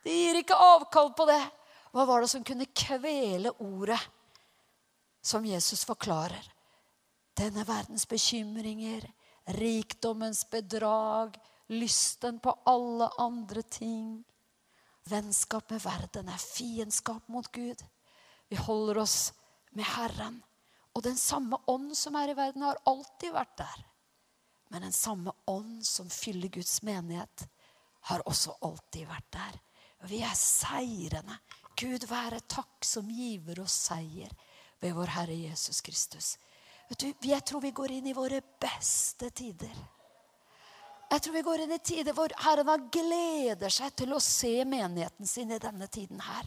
De gir ikke avkall på det. Hva var det som kunne kvele ordet som Jesus forklarer? Denne verdens bekymringer, rikdommens bedrag, lysten på alle andre ting. Vennskap med verden er fiendskap mot Gud. Vi holder oss med Herren. Og den samme ånd som er i verden, har alltid vært der. Men den samme ånd som fyller Guds menighet, har også alltid vært der. Vi er seirende. Gud være takk som giver oss seier ved vår Herre Jesus Kristus. Vet du, Jeg tror vi går inn i våre beste tider. Jeg tror vi går inn i tider hvor Herren gleder seg til å se menigheten sin i denne tiden her.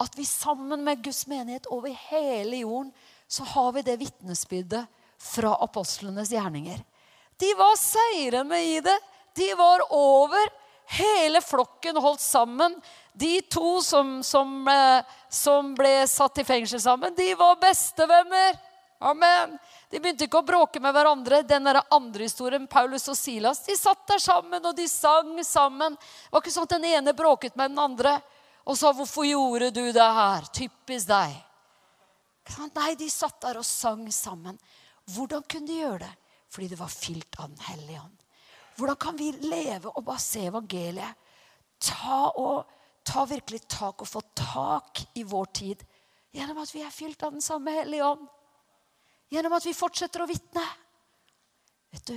At vi sammen med Guds menighet over hele jorden så har vi det vitnesbyrdet fra apostlenes gjerninger. De var seirende i det. De var over. Hele flokken holdt sammen. De to som, som, eh, som ble satt i fengsel sammen, de var bestevenner. Amen. De begynte ikke å bråke med hverandre. Den der andre historien, Paulus og Silas, de satt der sammen, og de sang sammen. Det var ikke sånn at den ene bråket med den andre og sa 'Hvorfor gjorde du det her?' Typisk deg. Nei, de satt der og sang sammen. Hvordan kunne de gjøre det? Fordi det var fylt av Den hellige ånd. Hvordan kan vi leve og bare se evangeliet? Ta, og, ta virkelig tak og få tak i vår tid gjennom at vi er fylt av Den samme hellige ånd gjennom at vi fortsetter å vitne. Vet du,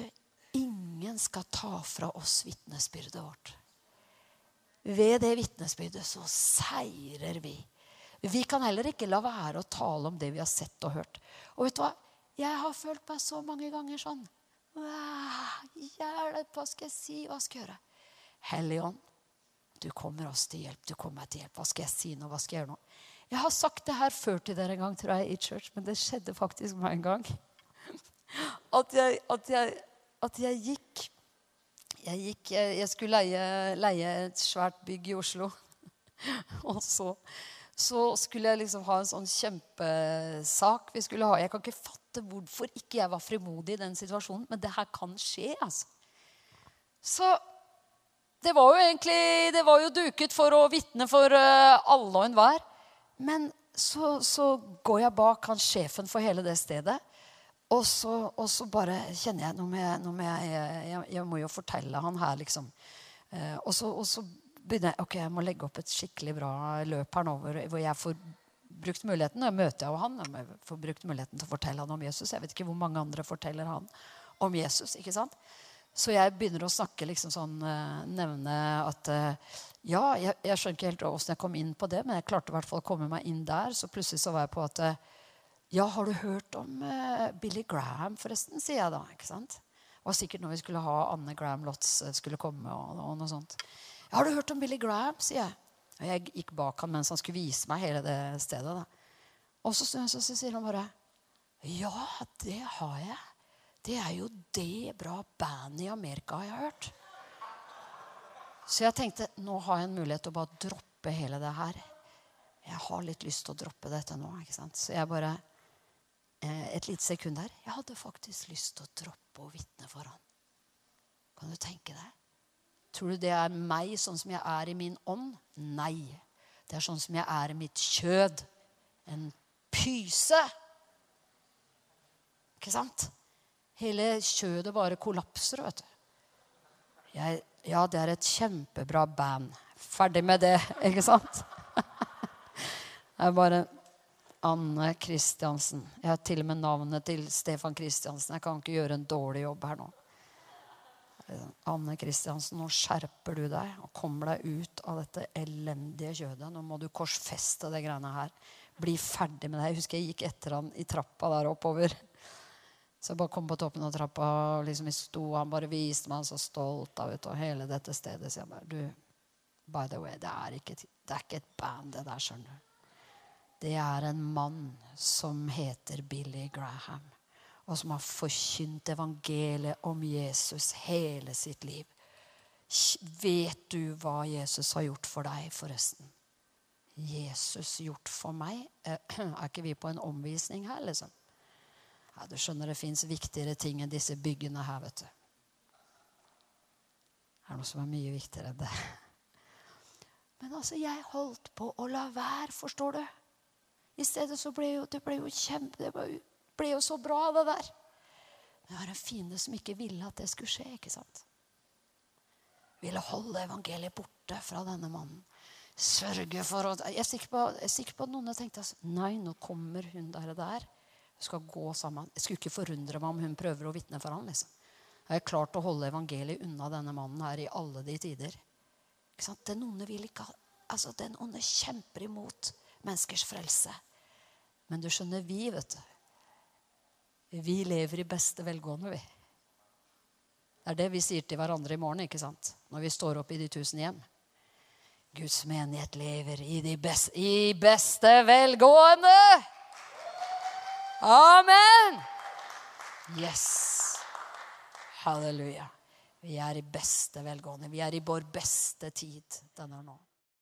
ingen skal ta fra oss vitnesbyrdet vårt. Ved det vitnesbyrdet så seirer vi. Vi kan heller ikke la være å tale om det vi har sett og hørt. Og vet du hva? Jeg har følt meg så mange ganger sånn. Hjelp, hva skal jeg si? Hva skal jeg gjøre? Hellig ånd, du kommer oss til hjelp. Du kommer meg til hjelp. Hva skal jeg si nå? Hva skal jeg gjøre nå? Jeg har sagt det her før til dere en gang, tror jeg, i church, men det skjedde faktisk meg en gang. *laughs* At jeg, at jeg, at jeg gikk jeg, gikk, jeg skulle leie, leie, et svært bygg i Oslo. *laughs* Og så, så, skulle jeg liksom ha en sånn kjempesak vi skulle ha. Jeg kan ikke fatte hvorfor ikke jeg var frimodig i den situasjonen, men det her kan skje, altså. Så det var jo egentlig det var jo duket for å vitne for eh, alle og enhver. Men så, så, går jeg bak han sjefen for hele det stedet. Og så, og så bare kjenner jeg Nå må jeg, nå må jeg, jeg, jeg, må jo fortelle han her, liksom. Eh, og, så, og, så, begynner jeg ok, jeg må legge opp et skikkelig bra løp her nå hvor, jeg får brukt muligheten. Nå møter jeg jo han. Jeg får brukt muligheten til å fortelle han om Jesus. Jeg vet ikke hvor mange andre forteller han om Jesus. ikke sant? Så jeg begynner å snakke liksom sånn eh, Nevne at eh, Ja, jeg, jeg skjønner ikke helt åssen jeg kom inn på det, men jeg klarte i hvert fall å komme meg inn der. Så plutselig så var jeg på at eh, Ja, har du hørt om Billy Graham, forresten? sier jeg da. ikke sant? Det var sikkert når vi skulle ha Anne Graham Lotz skulle komme. og, og noe sånt. Ja, 'Har du hørt om Billy Graham?' sier jeg. Og jeg gikk bak han mens han skulle vise meg hele det stedet. Da. Og så, så, så sier han bare 'Ja, det har jeg. Det er jo det bra bandet i Amerika jeg har hørt.' Så jeg tenkte nå har jeg en mulighet til å bare droppe hele det her. Jeg har litt lyst til å droppe dette nå. ikke sant? Så jeg bare eh, Et lite sekund der. Jeg hadde faktisk lyst til å droppe å vitne for han. Kan du tenke deg? Tror du det er meg sånn som jeg er i min ånd? Nei. Det er sånn som jeg er i mitt kjød. En pyse. Ikke sant? Hele kjødet bare kollapser, vet du. Jeg, ja, det er et kjempebra band. Ferdig med det, *laughs* ikke sant? Det er bare Anne Kristiansen. Jeg har til og med navnet til Stefan Kristiansen. Jeg kan ikke gjøre en dårlig jobb her nå. Anne Kristiansen, nå skjerper du deg og kommer deg ut av dette elendige kjødet. Nå må du korsfeste det greiene her. Bli ferdig med det. Jeg husker jeg gikk etter han i trappa der oppover. Så jeg bare kom på toppen av trappa, og liksom jeg sto, han bare viste meg så stolt av ut, og hele dette stedet. Så jeg bare Du, by the way, det er ikke, det er ikke et band, det der, skjønner. Det er en mann som heter Billy Graham og som har forkynt evangeliet om Jesus hele sitt liv. Vet du hva Jesus har gjort for deg, forresten? Jesus gjort for meg? Eh, *clears throat* er ikke vi på en omvisning her, liksom? Ja, du skjønner, det fins viktigere ting enn disse byggene her, vet du. Det er noe som er mye viktigere enn det. Men altså, jeg holdt på å la være, forstår du. I stedet så ble jo, det ble jo kjempe... Det ble ble jo så bra, det der. Men jeg har en fiende som ikke ville at det skulle skje. ikke sant? Ville holde evangeliet borte fra denne mannen. Sørge for å Jeg er sikker på, er sikker på at noen har tenkt altså, nei, nå kommer hun der og der. Skal gå sammen. Jeg skulle ikke forundre meg om hun prøver å vitne for ham. Liksom. Jeg har klart å holde evangeliet unna denne mannen her i alle de tider. Den onde vil ikke ha Altså, den onde kjemper imot menneskers frelse. Men du skjønner, vi, vet du, vi lever i beste velgående, vi. Det er det vi sier til hverandre i morgen ikke sant? når vi står opp i de tusen hjem. Guds menighet lever i, beste, i beste velgående. Amen! Yes. Halleluja. Vi er i beste velgående. Vi er i vår beste tid denne nå.